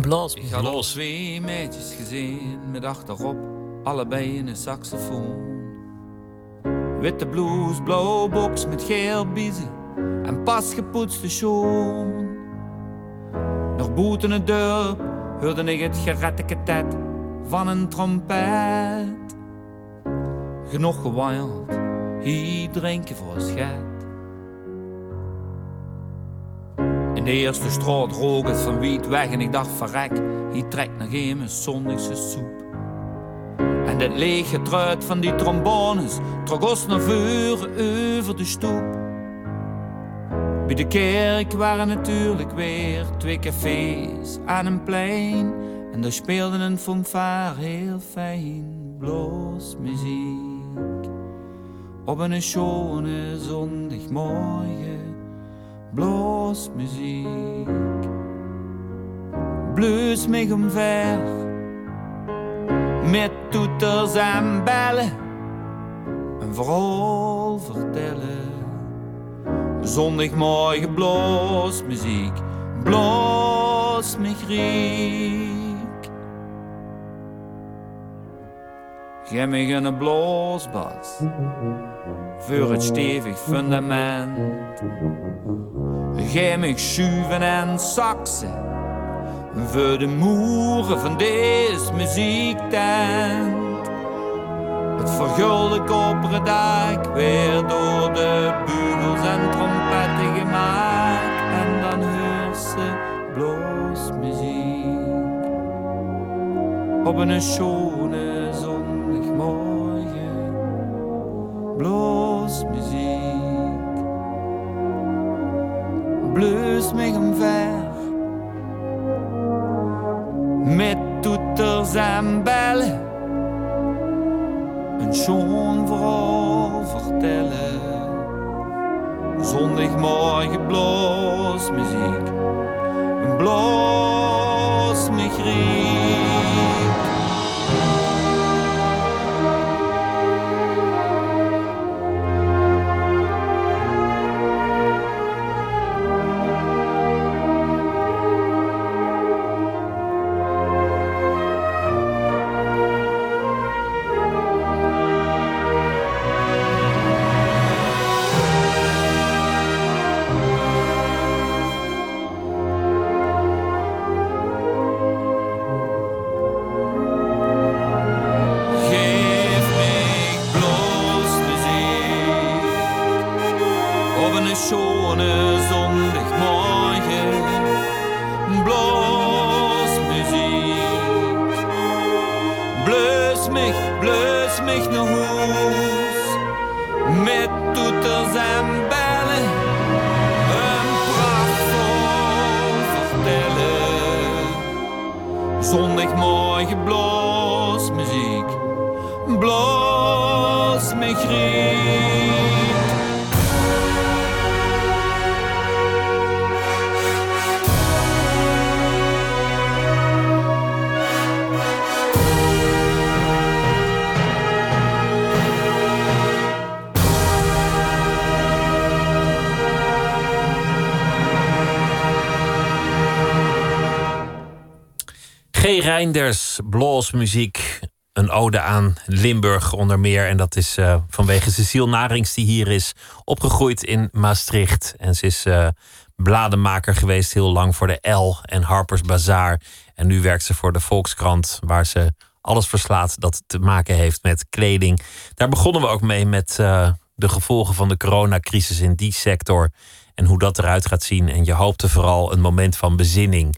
Blaasmuziek.
Ik had al twee meisjes gezien met achterop allebei een saxofoon. Witte blouse, blauwe box met geel biezen en pas gepoetste schoen. Nog boeten het deur hoorde ik het geretteketet van een trompet. Genoeg gewild, hier drinken voor schat. In de eerste straat rook het van wiet weg en ik dacht verrek, hier trekt nog een zondagse soep. En het lege truit van die trombones trok ons naar voren over de stoep. Bij de kerk waren natuurlijk weer twee cafés aan een plein. En daar speelde een fanfare heel fijn, bloos muziek. Op een schone zondagmorgen bloos muziek. Blues mij omver, met toeters en bellen, een verhaal vertellen. Zondagmorgen bloos muziek, bloos me griek. Geef een bloosbas voor het stevig fundament. Geef me schuiven en saxen voor de moeren van deze muziektent. Het vergulde koperen dak weer door de bugels en trompetten gemaakt. En dan hoort ze bloos muziek op een schone zondagmorgen. Bloos muziek, bleus mij omver met toeters en bellen. Een schoon verhaal vertellen. Zondagmorgen bloos muziek, bloos me
Reinders, muziek, Een ode aan Limburg onder meer. En dat is uh, vanwege Cecile Narings, die hier is opgegroeid in Maastricht. En ze is uh, blademaker geweest heel lang voor de L en Harper's Bazaar. En nu werkt ze voor de Volkskrant, waar ze alles verslaat dat te maken heeft met kleding. Daar begonnen we ook mee met uh, de gevolgen van de coronacrisis in die sector. En hoe dat eruit gaat zien. En je hoopte vooral een moment van bezinning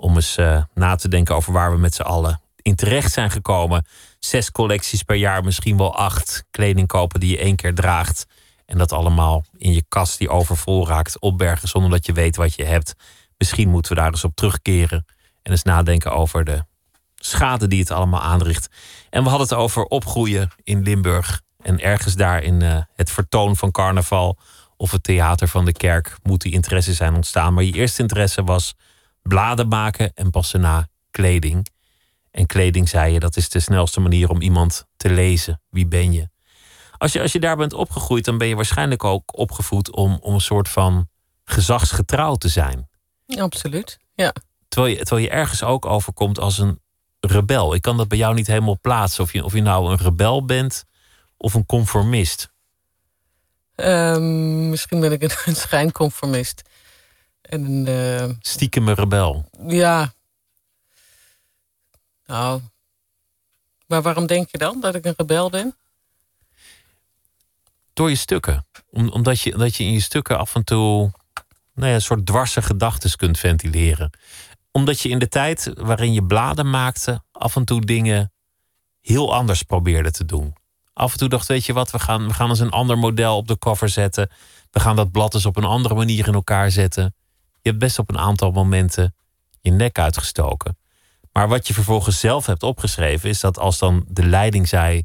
om eens uh, na te denken over waar we met z'n allen in terecht zijn gekomen. Zes collecties per jaar, misschien wel acht. Kleding kopen die je één keer draagt. En dat allemaal in je kast die overvol raakt, opbergen zonder dat je weet wat je hebt. Misschien moeten we daar eens op terugkeren en eens nadenken over de schade die het allemaal aanricht. En we hadden het over opgroeien in Limburg. En ergens daar in uh, het vertoon van carnaval of het theater van de kerk moet die interesse zijn ontstaan. Maar je eerste interesse was bladen maken en pas daarna kleding. En kleding, zei je, dat is de snelste manier om iemand te lezen. Wie ben je? Als je, als je daar bent opgegroeid, dan ben je waarschijnlijk ook opgevoed om, om een soort van gezagsgetrouw te zijn.
Absoluut, ja.
Terwijl je, terwijl je ergens ook overkomt als een rebel. Ik kan dat bij jou niet helemaal plaatsen. Of je, of je nou een rebel bent of een conformist.
Um, misschien ben ik een, een (laughs) schijnconformist. En een, uh,
Stiekeme rebel.
Ja. Nou. Maar waarom denk je dan dat ik een rebel ben?
Door je stukken. Om, omdat je, dat je in je stukken af en toe nou ja, een soort dwarse gedachten kunt ventileren. Omdat je in de tijd waarin je bladen maakte, af en toe dingen heel anders probeerde te doen. Af en toe dacht, weet je wat, we gaan, we gaan eens een ander model op de cover zetten. We gaan dat blad eens op een andere manier in elkaar zetten. Je hebt best op een aantal momenten je nek uitgestoken. Maar wat je vervolgens zelf hebt opgeschreven, is dat als dan de leiding zei: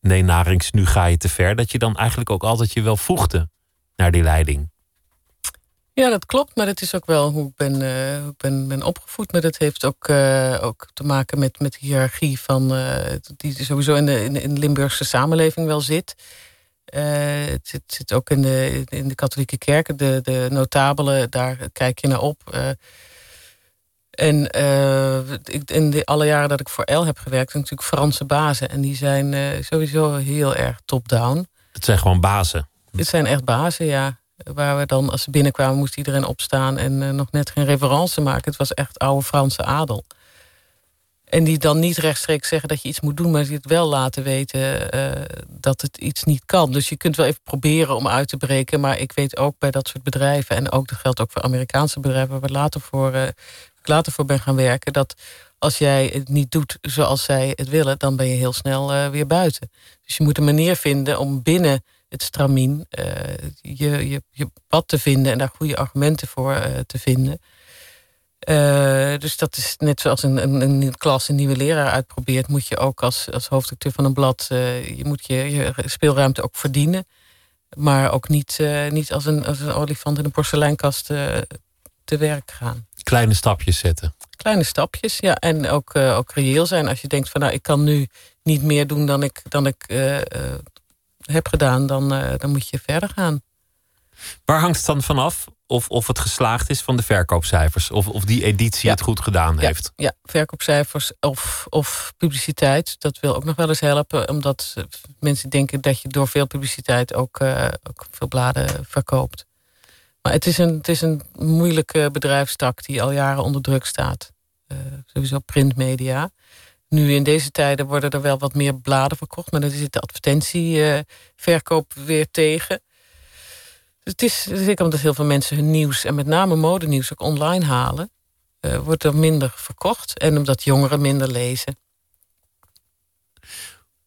Nee, Narings, nu ga je te ver, dat je dan eigenlijk ook altijd je wel voegde naar die leiding.
Ja, dat klopt, maar dat is ook wel hoe ik ben, ik ben, ben opgevoed. Maar dat heeft ook, uh, ook te maken met, met de hiërarchie van, uh, die sowieso in de, in de Limburgse samenleving wel zit. Het zit, zit, ook in de, in de katholieke kerken, de, de notabelen, daar kijk je naar op. en in de alle jaren dat ik voor L heb gewerkt, zijn natuurlijk Franse bazen. En die zijn sowieso heel erg top-down.
Het zijn gewoon bazen.
Het zijn echt bazen, ja. Waar we dan, als ze binnenkwamen, moest iedereen opstaan en nog net geen reverence maken. Het was echt oude Franse adel. En die dan niet rechtstreeks zeggen dat je iets moet doen, maar die het wel laten weten uh, dat het iets niet kan. Dus je kunt wel even proberen om uit te breken. Maar ik weet ook bij dat soort bedrijven, en ook dat geldt ook voor Amerikaanse bedrijven, waar later voor, uh, later voor ben gaan werken, dat als jij het niet doet zoals zij het willen, dan ben je heel snel weer buiten. Dus je moet een manier vinden om binnen het stramien, je, je, pad te vinden en daar goede argumenten voor te vinden. Uh, dus dat is net zoals een, een, een, klas een nieuwe leraar uitprobeert, moet je ook als, als hoofdacteur van een blad, je moet je, je speelruimte ook verdienen. Maar ook niet, niet als, een, als een olifant in een porseleinkast te werk gaan.
Kleine stapjes zetten.
Kleine stapjes, ja. En ook, ook reëel zijn. Als je denkt van nou, ik kan nu niet meer doen dan ik, dan ik heb gedaan, dan, dan moet je verder gaan.
Waar hangt het dan vanaf of, of het geslaagd is van de verkoopcijfers? Of, of die editie
ja.
het goed gedaan
ja,
heeft?
Ja, verkoopcijfers of, of publiciteit. Dat wil ook nog wel eens helpen. Omdat mensen denken dat je door veel publiciteit ook, uh, ook veel bladen verkoopt. Maar het is, een, het is een moeilijke bedrijfstak die al jaren onder druk staat. Uh, sowieso printmedia. Nu in deze tijden worden er wel wat meer bladen verkocht, maar dan zit de advertentieverkoop weer tegen. Het is zeker omdat heel veel mensen hun nieuws en met name modenieuws ook online halen, uh, wordt er minder verkocht. En omdat jongeren minder lezen.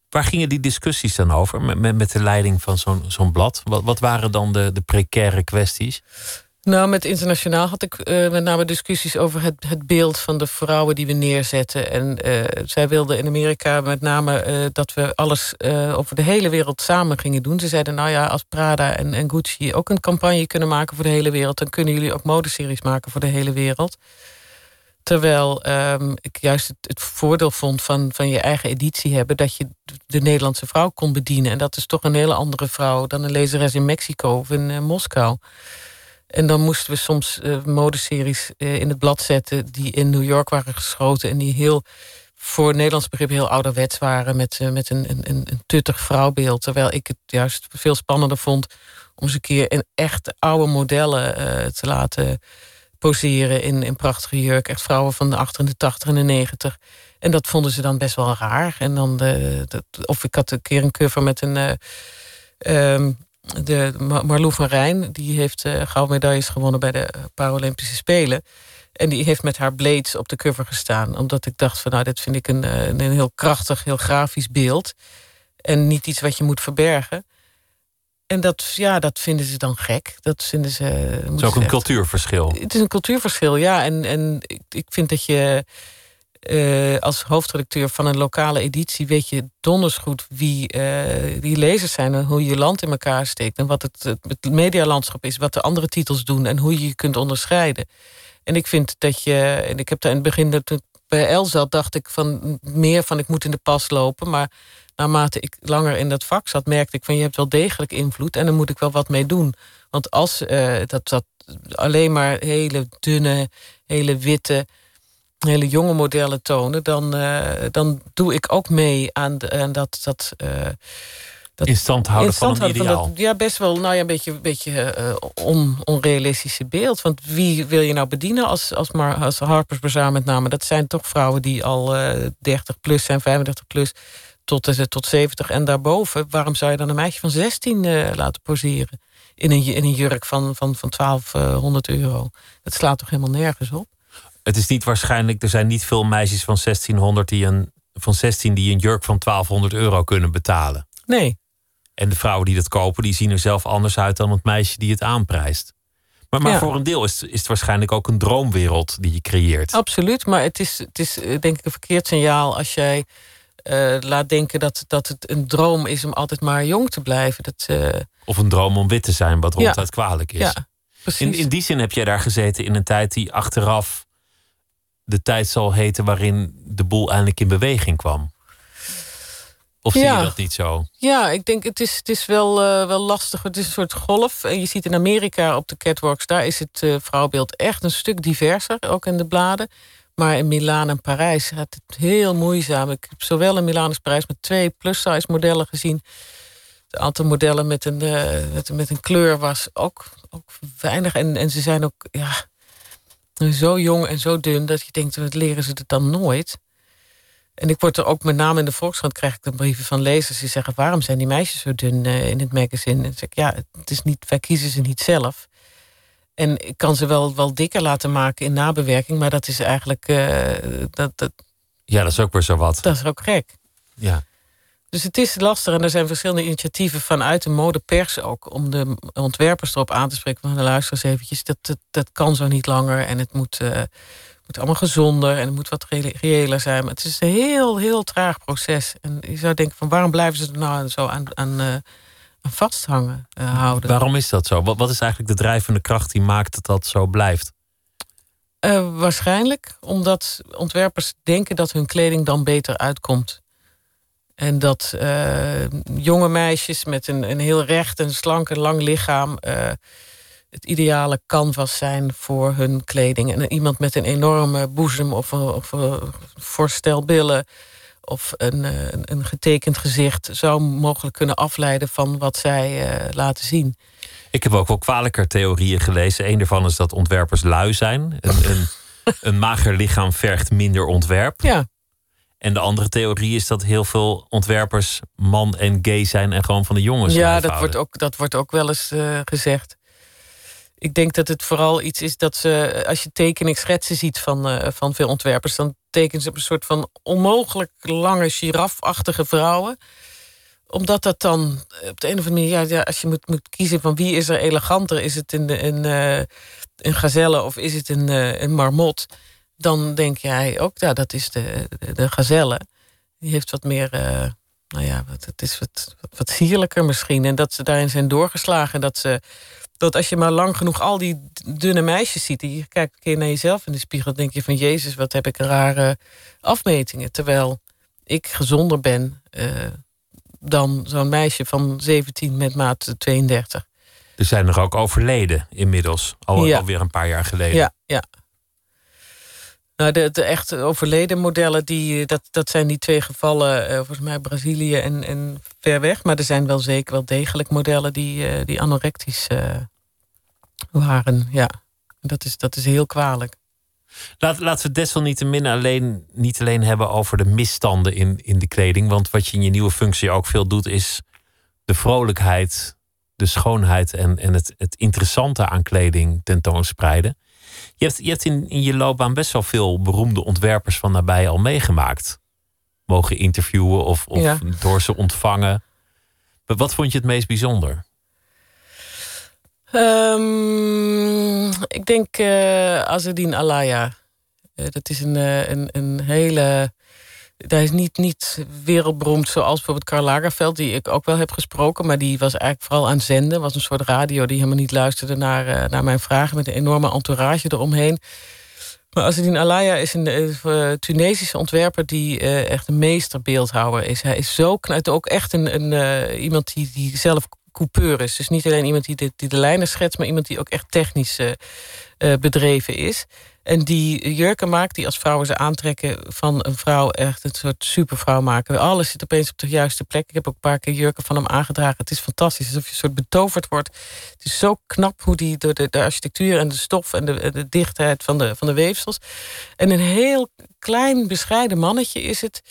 Waar gingen die discussies dan over met, met, met de leiding van zo'n zo'n blad? Wat, wat waren dan de, de precaire kwesties?
Nou, met internationaal had ik uh, met name discussies over het, het beeld van de vrouwen die we neerzetten. En uh, zij wilden in Amerika met name uh, dat we alles over de hele wereld samen gingen doen. Ze zeiden, nou ja, als Prada en, en Gucci ook een campagne kunnen maken voor de hele wereld, dan kunnen jullie ook modeseries maken voor de hele wereld. Terwijl um, ik juist het, het, voordeel vond van, van je eigen editie hebben, dat je de Nederlandse vrouw kon bedienen. En dat is toch een hele andere vrouw dan een lezeres in Mexico of in Moskou. En dan moesten we soms uh, modeseries uh, in het blad zetten... die in New York waren geschoten... en die heel, voor Nederlands begrip heel ouderwets waren... met, uh, met een, een, een tuttig vrouwbeeld. Terwijl ik het juist veel spannender vond... om eens een keer in echt oude modellen te laten poseren... In, in prachtige jurk. Echt vrouwen van de 8 en de 80 en de 90. En dat vonden ze dan best wel raar. En dan of ik had een keer een cover met een... Um, de Marlou van Rijn, die heeft uh, gouden medailles gewonnen bij de Paralympische Spelen. En die heeft met haar blades op de cover gestaan. Omdat ik dacht van nou, dit vind ik een, eh, een heel krachtig, heel grafisch beeld. En niet iets wat je moet verbergen. En dat, ja, dat vinden ze dan gek. Dat vinden ze.
Het is ook een cultuurverschil.
Het is een cultuurverschil, ja. En, en ik, ik vind dat je uh, als hoofdredacteur van een lokale editie weet je donders goed wie uh, die lezers zijn en hoe je land in elkaar steekt en wat het, het medialandschap is, wat de andere titels doen en hoe je je kunt onderscheiden. En ik vind dat je, en ik heb daar in het begin dat bij El zat, dacht ik van meer van ik moet in de pas lopen, maar naarmate ik langer in dat vak zat, merkte ik van je hebt wel degelijk invloed en dan moet ik wel wat mee doen. Want als uh, dat, dat alleen maar hele dunne, hele witte hele jonge modellen tonen, dan, uh, dan doe ik ook mee aan, de, aan dat. dat uh,
dat in stand houden in stand van een ideaal. Van dat,
ja, best wel nou ja, een beetje, een beetje uh, on, onrealistische beeld. Want wie wil je nou bedienen als, als, maar, als Harper's Bazaar met name? Dat zijn toch vrouwen die al 30 plus zijn, 35 plus, tot, tot 70 en daarboven. Waarom zou je dan een meisje van 16 laten poseren? In een, in een jurk van, van, van 1200 euro. Dat slaat toch helemaal nergens op?
Het is niet waarschijnlijk, er zijn niet veel meisjes van 1600 die een, van 16 die een jurk van 1200 euro kunnen betalen.
Nee.
En de vrouwen die dat kopen, die zien er zelf anders uit dan het meisje die het aanprijst. Maar, maar voor een deel is, is het waarschijnlijk ook een droomwereld die je creëert.
Absoluut, maar het is, het is eh, denk ik een verkeerd signaal als jij uh, laat denken dat, dat het een droom is om altijd maar jong te blijven. Dat, uh...
Of een droom om wit te zijn, wat ronduit ja. kwalijk is.
Ja, precies.
In, in die zin heb jij daar gezeten in een tijd die achteraf de tijd zal heten waarin de boel eindelijk in beweging kwam? Of zie je dat niet zo?
Ja, ik denk het is, het is wel, uh, wel lastig. Het is een soort golf. En je ziet in Amerika op de catwalks, daar is het uh, vrouwbeeld echt een stuk diverser, ook in de bladen. Maar in Milaan en Parijs gaat het heel moeizaam. Ik heb zowel in Milaan als Parijs met twee plus-size modellen gezien. Het aantal modellen met een, uh, met, met, een kleur was ook, ook weinig. En, en ze zijn ook, ja, zo jong en zo dun dat je denkt, wat leren ze het dan nooit? En ik word er ook met name in de Volkskrant krijg ik dan brieven van lezers die zeggen: waarom zijn die meisjes zo dun uh, in het magazine? En zeg ik, ja, het is niet, wij kiezen ze niet zelf. En ik kan ze wel, wel dikker laten maken in nabewerking, maar dat is eigenlijk. Uh, dat, dat,
ja, dat is ook weer zo wat.
Dat is ook gek.
Ja.
Dus het is lastig en er zijn verschillende initiatieven vanuit de modepers ook... om de ontwerpers erop aan te spreken van... luister eens eventjes, dat, dat, dat kan zo niet langer... en het moet, uh, moet allemaal gezonder en het moet wat reëler zijn. Maar het is een heel, heel traag proces. En je zou denken van waarom blijven ze er nou zo aan, aan, uh, aan vasthangen uh, houden?
Waarom is dat zo? Wat, wat is eigenlijk de drijvende kracht die maakt dat dat zo blijft?
waarschijnlijk omdat ontwerpers denken dat hun kleding dan beter uitkomt... En dat uh, jonge meisjes met een, een heel recht en slank en lang lichaam uh, het ideale canvas zijn voor hun kleding. En iemand met een enorme boezem of een, of een voorstel billen of een, een, een, getekend gezicht zou mogelijk kunnen afleiden van wat zij uh, laten zien.
Ik heb ook wel kwalijker theorieën gelezen. Een daarvan is dat ontwerpers lui zijn. Een, een, (laughs) een mager lichaam vergt minder ontwerp.
Ja.
En de andere theorie is dat heel veel ontwerpers man en gay zijn en gewoon van de jongens.
Ja, dat wordt, ook, dat wordt ook wel eens uh, gezegd. ik denk dat het vooral iets is dat ze, als je tekening schetsen ziet van, uh, van veel ontwerpers, dan tekenen ze op een soort van onmogelijk lange girafachtige vrouwen. Omdat dat dan op de een of andere manier, ja, als je moet, moet kiezen van wie is er eleganter, is het een, een, uh, een gazelle of is het een, een marmot, dan denk jij ook, ja, dat is de, de, de gazelle. Die heeft wat meer, nou ja, het is wat, wat, wat sierlijker misschien. En dat ze daarin zijn doorgeslagen, dat ze dat als je maar lang genoeg al die dunne meisjes ziet... die kijkt een keer naar jezelf in de spiegel... denk je van, jezus, wat heb ik rare afmetingen. Terwijl ik gezonder ben uh, dan zo'n meisje van 17 met maat 32.
Er zijn er ook overleden inmiddels, al, ja. alweer een paar jaar geleden.
Ja. Nou, de, echt overleden modellen, die, dat, dat zijn die twee gevallen, uh, volgens mij Brazilië en, en ver weg. Maar er zijn wel zeker wel degelijk modellen die, uh, die anorectisch uh, waren. Ja, dat is, dat is heel kwalijk.
Laat, laten we desalniettemin alleen, niet alleen hebben over de misstanden in, in de kleding. Want wat je in je nieuwe functie ook veel doet, is de vrolijkheid, de schoonheid en, en het, het interessante aan kleding tentoonspreiden. Je hebt, je hebt in, in je loopbaan best wel veel beroemde ontwerpers van nabij al meegemaakt. Mogen interviewen of, of ja. door ze ontvangen. Maar wat vond je het meest bijzonder?
Um, ik denk uh, Azedine Alaya. Uh, dat is een, uh, een, een hele hij is niet, niet wereldberoemd zoals bijvoorbeeld Karl Lagerfeld... die ik ook wel heb gesproken, maar die was eigenlijk vooral aan zenden. was een soort radio die helemaal niet luisterde naar, uh, naar mijn vragen... met een enorme entourage eromheen. Maar Azedine Alaya is een uh, Tunesische ontwerper... die uh, echt een meesterbeeldhouwer is. Hij is zo knap, ook echt een, een, iemand die, die zelf coupeur is. Dus niet alleen iemand die de, die de lijnen schetst... maar iemand die ook echt technisch bedreven is... En die jurken maakt die als vrouwen ze aantrekken van een vrouw echt een soort supervrouw maken. Alles zit opeens op de juiste plek. Ik heb ook een paar keer jurken van hem aangedragen. Het is fantastisch, alsof je een soort betoverd wordt. Het is zo knap hoe die door de, de architectuur en de stof en de, de dichtheid van de, van de weefsels. En een heel klein bescheiden mannetje is het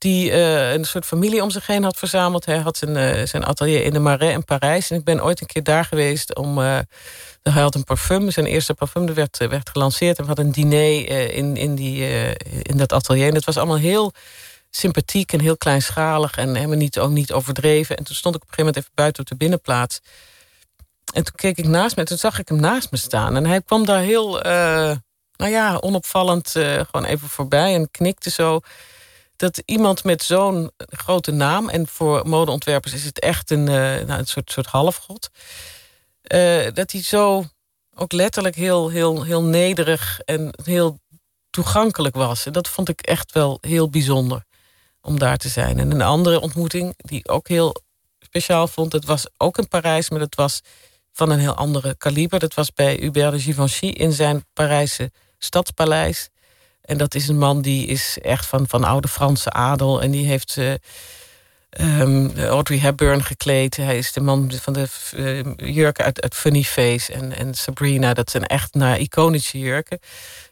die uh, een soort familie om zich heen had verzameld. Hij had zijn, uh, zijn atelier in de Marais in Parijs. En ik ben ooit een keer daar geweest om... Uh, hij had een parfum, zijn eerste parfum werd, werd gelanceerd. En we hadden een diner in, in, die, in dat atelier. En dat was allemaal heel sympathiek en heel kleinschalig... en helemaal niet, ook niet overdreven. En toen stond ik op een gegeven moment even buiten op de binnenplaats. En toen keek ik naast me en toen zag ik hem naast me staan. En hij kwam daar heel, nou ja, onopvallend gewoon even voorbij... en knikte zo dat iemand met zo'n grote naam... en voor modeontwerpers is het echt een, uh, nou, een soort, soort halfgod... Uh, dat hij zo ook letterlijk heel, heel, heel nederig en heel toegankelijk was. En dat vond ik echt wel heel bijzonder om daar te zijn. En een andere ontmoeting die ik ook heel speciaal vond... dat was ook in Parijs, maar dat was van een heel andere kaliber. Dat was bij Hubert de Givenchy in zijn Parijse stadspaleis... En dat is een man die is echt van, van oude Franse adel. En die heeft uh, um, Audrey Hepburn gekleed. Hij is de man van de uh, jurken uit, Funny Face en, en Sabrina. Dat zijn echt naar iconische jurken.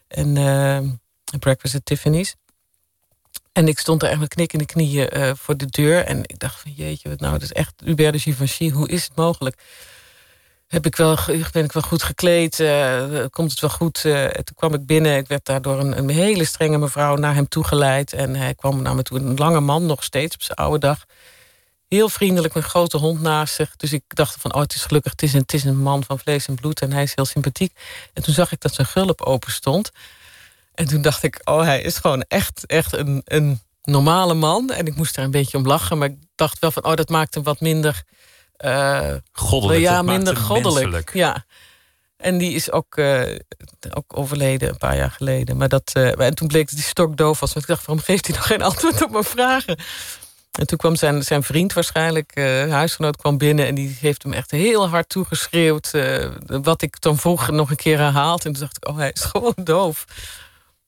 En uh, Breakfast at Tiffany's. En ik stond er echt met knikkende knieën voor de deur. En ik dacht van jeetje, nou, dat is echt Hubert de Givenchy. Hoe is het mogelijk? Heb ik wel, ben ik wel goed gekleed? Uh, komt het wel goed? Uh, toen kwam ik binnen. Ik werd daardoor een, een hele strenge mevrouw naar hem toegeleid. En hij kwam naar me toe. Een lange man, nog steeds op zijn oude dag. Heel vriendelijk, met een grote hond naast zich. Dus ik dacht van, oh, het is gelukkig. Het is, een, het is een man van vlees en bloed. En hij is heel sympathiek. En toen zag ik dat zijn gulp open stond. En toen dacht ik, oh, hij is gewoon echt, echt een, een normale man. En ik moest daar een beetje om lachen. Maar ik dacht wel van, oh, dat maakt hem wat minder
uh, goddelijk.
Ja, minder goddelijk. Menselijk. Ja. En die is ook, uh, ook overleden een paar jaar geleden. Maar dat, uh, en toen bleek dat hij stokdoof was. Want ik dacht, waarom geeft hij nog geen (laughs) antwoord op mijn vragen? En toen kwam zijn, zijn vriend waarschijnlijk, huisgenoot, kwam binnen... en die heeft hem echt heel hard toegeschreeuwd. wat ik dan vroeg nog een keer herhaald. En toen dacht ik, oh, hij is (laughs) gewoon doof.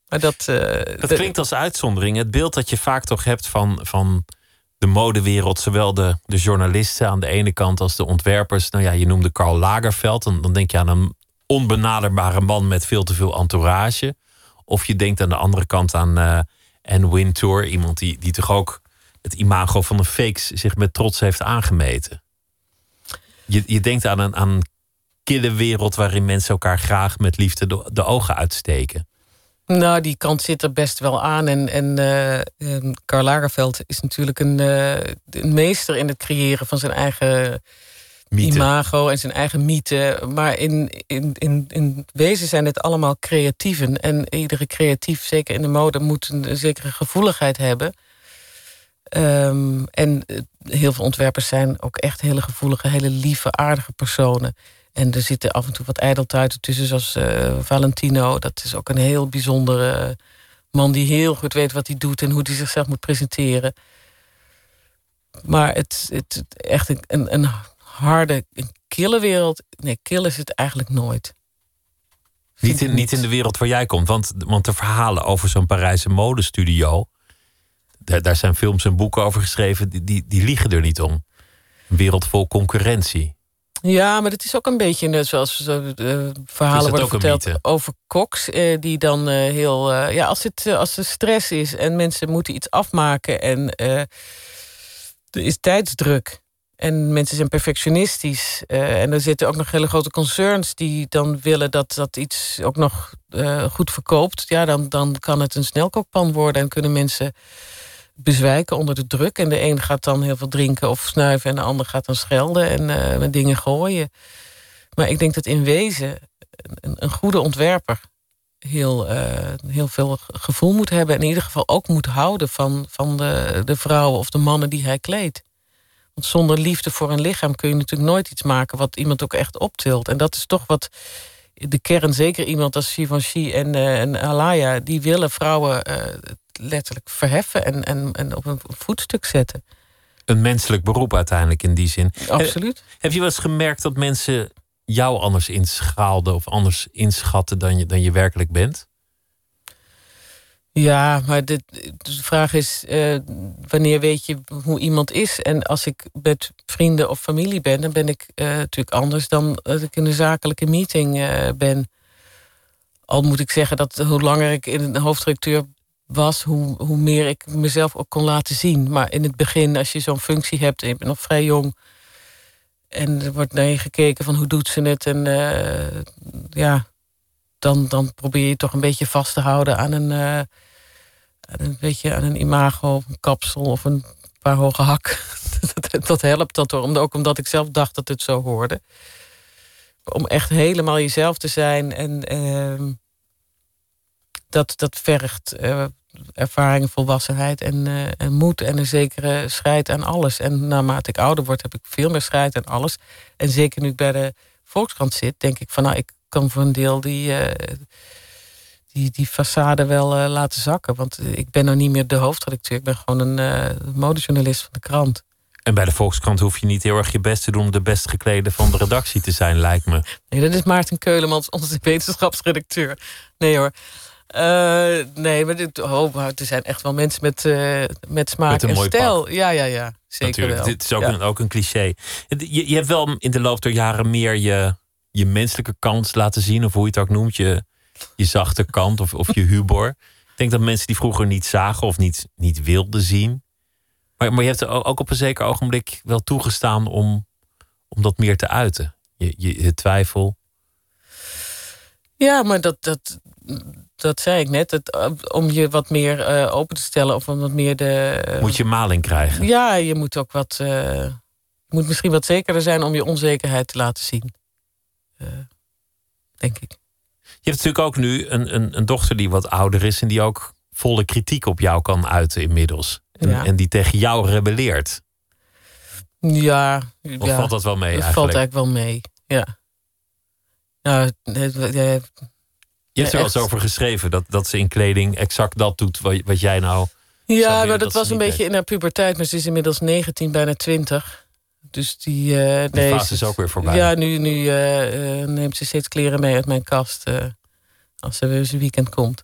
Maar dat,
dat klinkt als uitzondering. Het beeld dat je vaak toch hebt van... van de modewereld, zowel de, de journalisten aan de ene kant als de ontwerpers. Nou ja, je noemde Karl Lagerfeld. Dan, dan denk je aan een onbenaderbare man met veel te veel entourage. Of je denkt aan de andere kant aan uh, Anne Wintour. Iemand die, die toch ook het imago van een fakes zich met trots heeft aangemeten. Je, je denkt aan een, aan kille wereld waarin mensen elkaar graag met liefde de, de ogen uitsteken.
Nou, die kant zit er best wel aan. En, en uh, Karl Lagerfeld is natuurlijk een, uh, een, meester in het creëren van zijn eigen mythe. imago en zijn eigen mythe. Maar in, in, in, in wezen zijn het allemaal creatieven. En iedere creatief, zeker in de mode, moet een zekere gevoeligheid hebben. Um, en heel veel ontwerpers zijn ook echt hele gevoelige, hele lieve, aardige personen. En er zitten af en toe wat ijdeltuiten tussen, zoals uh, Valentino. Dat is ook een heel bijzondere man die heel goed weet wat hij doet en hoe hij zichzelf moet presenteren. Maar het, het echt een, een harde, een kille wereld. Nee, kill is het eigenlijk nooit.
Niet in, niet in de wereld waar jij komt. Want, want de verhalen over zo'n Parijse modestudio. Daar, daar zijn films en boeken over geschreven. Die, die, die liegen er niet om. Een wereld vol concurrentie.
Ja, maar het is ook een beetje net zoals uh, verhalen worden verteld over koks. Uh, die dan uh, heel. ja, als, het, als er stress is en mensen moeten iets afmaken en er is tijdsdruk. En mensen zijn perfectionistisch. en er zitten ook nog hele grote concerns die dan willen dat dat iets ook nog goed verkoopt. Ja, dan, dan kan het een snelkookpan worden en kunnen mensen bezwijken onder de druk. En de een gaat dan heel veel drinken of snuiven... en de ander gaat dan schelden en met dingen gooien. Maar ik denk dat in wezen een, een goede ontwerper... Heel, uh, heel veel gevoel moet hebben... en in ieder geval ook moet houden van, van de, de vrouwen of de mannen die hij kleedt. Want zonder liefde voor een lichaam kun je natuurlijk nooit iets maken... wat iemand ook echt optilt. En dat is toch wat de kern, zeker iemand als Givenchy en, uh, en Alaya... die willen vrouwen letterlijk verheffen en, en, en op een voetstuk zetten.
Een menselijk beroep uiteindelijk in die zin.
Absoluut.
Heb je wel eens gemerkt dat mensen jou anders inschaalden of anders inschatten dan je, dan je werkelijk bent?
Ja, maar de, de vraag is, uh, wanneer weet je hoe iemand is? En als ik met vrienden of familie ben, dan ben ik uh, natuurlijk anders dan dat ik in een zakelijke meeting uh, ben. Al moet ik zeggen dat hoe langer ik in een hoofdredacteur was, hoe, hoe meer ik mezelf ook kon laten zien. Maar in het begin, als je zo'n functie hebt en je bent nog vrij jong... en er wordt naar je gekeken van hoe doet ze het... en uh, ja, dan, dan probeer je toch een beetje vast te houden aan een, uh, een beetje aan een imago, of een kapsel of een paar hoge hak. (laughs) dat, dat helpt dat hoor, ook omdat ik zelf dacht dat het zo hoorde. Om echt helemaal jezelf te zijn en... Uh, dat, dat vergt uh, ervaring, volwassenheid en, uh, en moed en een zekere strijd aan alles. En naarmate ik ouder word, heb ik veel meer strijd aan alles. En zeker nu ik bij de Volkskrant zit, denk ik van nou, ik kan voor een deel die, uh, die, die façade wel uh, laten zakken. Want ik ben nou niet meer de hoofdredacteur, ik ben gewoon een modejournalist van de krant.
En bij de Volkskrant hoef je niet heel erg je best te doen om de best geklede van de redactie te zijn, lijkt me.
Nee, dat is Maarten Keulemans, onze wetenschapsredacteur. Nee hoor. Uh, nee, maar dit, oh, er zijn echt wel mensen met, uh, met smaak met en stijl. Ja, ja, ja. Zeker
Natuurlijk.
wel.
Dit is ook, een, ook een cliché. Je, je hebt wel in de loop der jaren meer je, je menselijke kant laten zien. Of hoe je het ook noemt. Je, je zachte kant of, of je humor. Ik denk dat mensen die vroeger niet zagen of niet, niet wilden zien. Maar, maar je hebt er ook op een zeker ogenblik wel toegestaan om, om dat meer te uiten. Je, je, je twijfel.
Ja, maar dat, dat, dat zei ik net. Het, eh, om je wat meer uh, open te stellen of om wat meer de.
Uh, moet je maling krijgen?
Ja, je moet ook wat. Uh, moet misschien wat zekerder zijn om je onzekerheid te laten zien. denk ik.
Je hebt natuurlijk ook nu een, een, een, dochter die wat ouder is en die ook volle kritiek op jou kan uiten inmiddels. En, ja. en die tegen jou rebelleert.
Ja.
Of
ja,
valt dat wel mee?
Dat
eigenlijk?
valt eigenlijk wel mee. Ja. Nou,
je hebt er wel eens over geschreven dat, dat ze in kleding exact dat doet wat, wat jij nou.
Ja, maar dat, dat was een beetje deed. in haar puberteit, maar ze is inmiddels 19, bijna 20. Dus die. Uh,
die nee, fase is ook weer voorbij.
Ja, nu, nu uh, neemt ze steeds kleren mee uit mijn kast. Uh, als ze weer eens een weekend komt.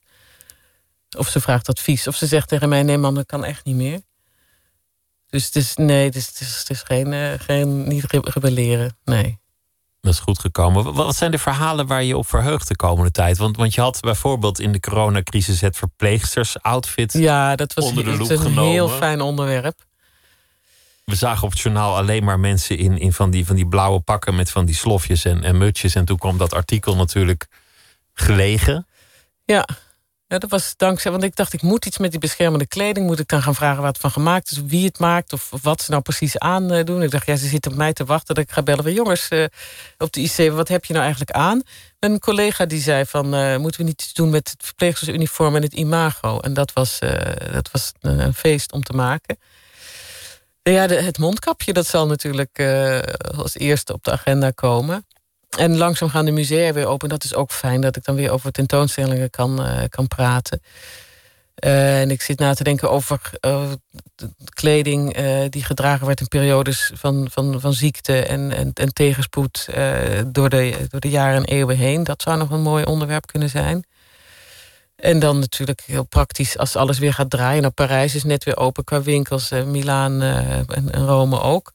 Of ze vraagt advies. Of ze zegt tegen mij: nee, man, dat kan echt niet meer. Dus het is, nee, het is, het is, het is geen, geen. niet rebelleren. Nee.
Dat is goed gekomen. Wat zijn de verhalen waar je op verheugt de komende tijd? Want, want je had bijvoorbeeld in de coronacrisis het outfit
ja, dat was
onder de loep
een
genomen.
heel fijn onderwerp.
We zagen op het journaal alleen maar mensen in, in van, die, van die blauwe pakken met van die slofjes en, en mutjes. En toen kwam dat artikel natuurlijk gelegen.
Ja. Ja, dat was dankzij. Want ik dacht, ik moet iets met die beschermende kleding. Moet ik dan gaan vragen wat het van gemaakt is, wie het maakt of wat ze nou precies aan eh, doen. Ik dacht, ja, ze zitten op mij te wachten dat ik ga bellen van jongens uh, op de IC. Wat heb je nou eigenlijk aan? Een collega die zei van, uh, moeten we niet iets doen met het verpleegstersuniform en het imago? En dat was, dat was een feest om te maken. Ja, het mondkapje, dat zal natuurlijk als eerste op de agenda komen. En langzaam gaan de musea weer open. Dat is ook fijn dat ik dan weer over tentoonstellingen kan, uh, kan praten. Uh, en ik zit na te denken over uh, kleding die gedragen werd in periodes van, van, van ziekte en, en, en tegenspoed door, de, door de jaren en eeuwen heen. Dat zou nog een mooi onderwerp kunnen zijn. En dan natuurlijk heel praktisch als alles weer gaat draaien. Nou, Parijs is net weer open qua winkels, Milaan en Rome ook.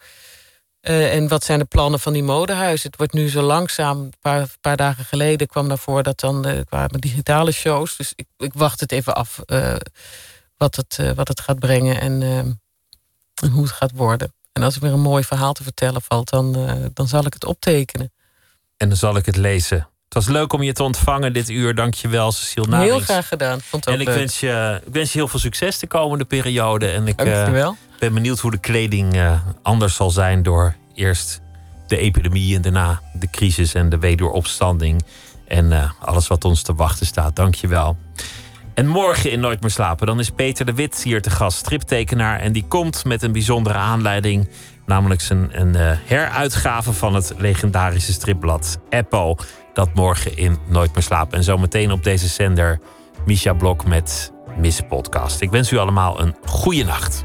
Uh, en wat zijn de plannen van die modehuizen? Het wordt nu zo langzaam, een paar, dagen geleden kwam daarvoor dat dan uh, kwamen digitale shows. Dus ik, ik wacht het even af uh, wat, het, wat het gaat brengen en, en, hoe het gaat worden. En als er weer een mooi verhaal te vertellen valt, dan, dan zal ik het optekenen.
En dan zal ik het lezen. Het was leuk om je te ontvangen dit uur. Dank je wel, Cecile Narings.
Heel graag gedaan. Vond het
en ik wens, je, ik wens je heel veel succes de komende periode. En ik,
wel
ben benieuwd hoe de kleding uh, anders zal zijn door eerst de epidemie en daarna de crisis en de wederopstanding. En uh, alles wat ons te wachten staat. Dank je wel. En morgen in Nooit meer slapen, dan is Peter de Wit hier te gast, striptekenaar. En die komt met een bijzondere aanleiding. Namelijk zijn een heruitgave van het legendarische stripblad Eppo. Dat morgen in Nooit meer slapen. En zometeen op deze zender Misha Blok met Miss Podcast. Ik wens u allemaal een goede nacht.